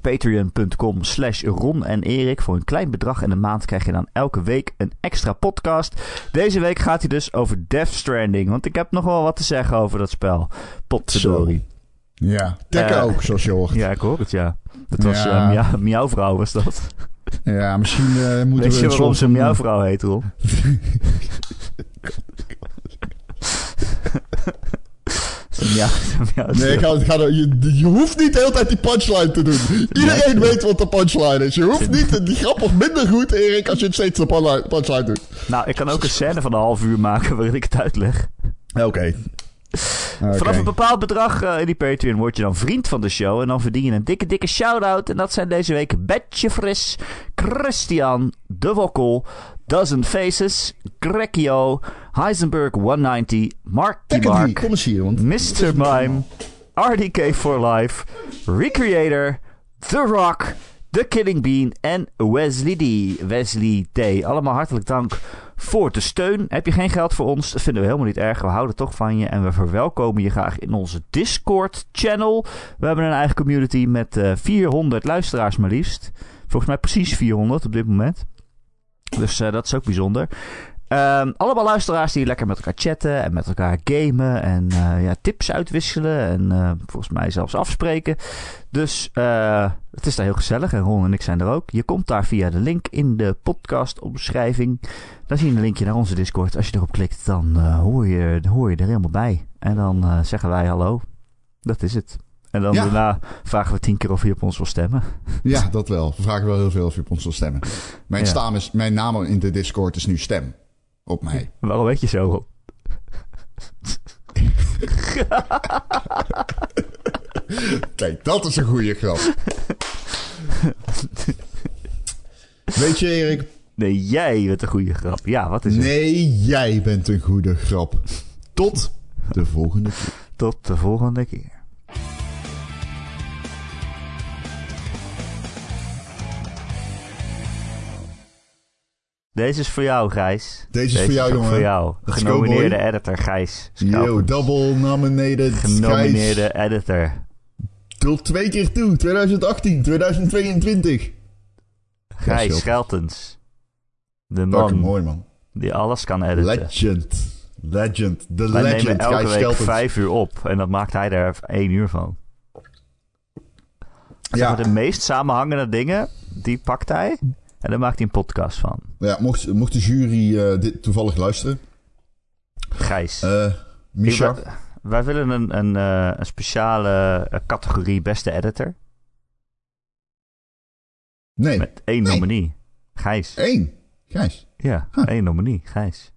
Speaker 1: Patreon.com slash Ron en Erik. Voor een klein bedrag in de maand krijg je dan elke week een extra podcast. Deze week gaat hij dus over Death Stranding. Want ik heb nog wel wat te zeggen over dat spel. Potverdorie.
Speaker 2: Ja, Tekken
Speaker 1: Eh,
Speaker 2: ook, zoals je hoort.
Speaker 1: Ja, ik hoor het, ja. Dat was
Speaker 2: Ja.
Speaker 1: miauwvrouw, was dat.
Speaker 2: Ja, misschien eh, moeten
Speaker 1: Weet
Speaker 2: we
Speaker 1: je
Speaker 2: een
Speaker 1: waarom ze miauwvrouw heet, Ron? Miauwt
Speaker 2: Nee, ga, ga, je, je hoeft niet de hele tijd die punchline te doen. Iedereen weet wat de punchline is. Je hoeft niet... Die grap wordt minder goed, Erik, als je het steeds de punchline- punchline doet.
Speaker 1: Nou, ik kan ook een scène van een half uur maken waarin ik het uitleg.
Speaker 2: Oké. Oké.
Speaker 1: Vanaf een bepaald bedrag eh, in die Patreon word je dan vriend van de show. En dan verdien je een dikke, dikke shout-out. En dat zijn deze week Betje Fris, Christian, De Wokkel, Dozen Faces, Grekio, Heisenberg 190, Marky
Speaker 2: Tekken 3,
Speaker 1: Mark,
Speaker 2: kom eens hier, want...
Speaker 1: Mr. Mime, RDK for Life, Recreator, The Rock, The Killing Bean en Wesley D. Wesley D. Allemaal hartelijk dank voor de steun. Heb je geen geld voor ons? Dat vinden we helemaal niet erg. We houden toch van je en we verwelkomen je graag in onze Discord-channel. We hebben een eigen community met eh 400 luisteraars maar liefst. Volgens mij precies 400 op dit moment. Dus eh, dat is ook bijzonder. Ehm, allemaal luisteraars die lekker met elkaar chatten en met elkaar gamen en eh, ja, tips uitwisselen en eh, volgens mij zelfs afspreken. Dus het is daar heel gezellig en Ron en ik zijn er ook. Je komt daar via de link in de podcastomschrijving. Dan zie je een linkje naar onze Discord. Als je erop klikt, dan hoor, je, hoor je er helemaal bij. En dan zeggen wij hallo. Dat is het. En dan
Speaker 2: Ja.
Speaker 1: daarna vragen we tien keer of je op ons wil stemmen.
Speaker 2: Ja, dat wel. We vragen wel heel veel of je op ons wil stemmen. Mijn,
Speaker 1: Ja.
Speaker 2: is, mijn naam in de Discord is nu stem. Op mij.
Speaker 1: Waarom weet je zo?
Speaker 2: Kijk, dat is een goede grap. Weet je, Erik?
Speaker 1: Nee, jij bent een goede grap. Ja, wat is het?
Speaker 2: Nee, jij bent een goede grap. Tot de volgende keer.
Speaker 1: Tot de volgende keer. Deze is voor jou, Gijs.
Speaker 2: Deze is voor jou,
Speaker 1: ook
Speaker 2: jongen.
Speaker 1: voor jou.
Speaker 2: Let's
Speaker 1: Genomineerde editor, Gijs.
Speaker 2: Yo, double nominated.
Speaker 1: Genomineerde
Speaker 2: Gijs.
Speaker 1: editor.
Speaker 2: Tot twee keer toe. 2018, 2022.
Speaker 1: Gijs. Scheltens. De man
Speaker 2: mooi, man.
Speaker 1: die alles kan editen.
Speaker 2: Legend. Legend. The
Speaker 1: Wij
Speaker 2: legend.
Speaker 1: nemen elke
Speaker 2: Gijs
Speaker 1: week
Speaker 2: Scheltens.
Speaker 1: vijf uur op. En dat maakt hij er één uur van. Zeg
Speaker 2: Ja,
Speaker 1: maar de meest samenhangende dingen, die pakt hij. En daar maakt hij een podcast van.
Speaker 2: ja mocht, mocht de jury eh, dit toevallig luisteren.
Speaker 1: Gijs.
Speaker 2: eh Misha.
Speaker 1: Ik ben- wij willen een, een, eh, een speciale eh, categorie beste editor.
Speaker 2: Nee,
Speaker 1: Met één
Speaker 2: Nee.
Speaker 1: nominee. Gijs.
Speaker 2: één. Gijs.
Speaker 1: Ja,
Speaker 2: Huh.
Speaker 1: één nominee. Gijs.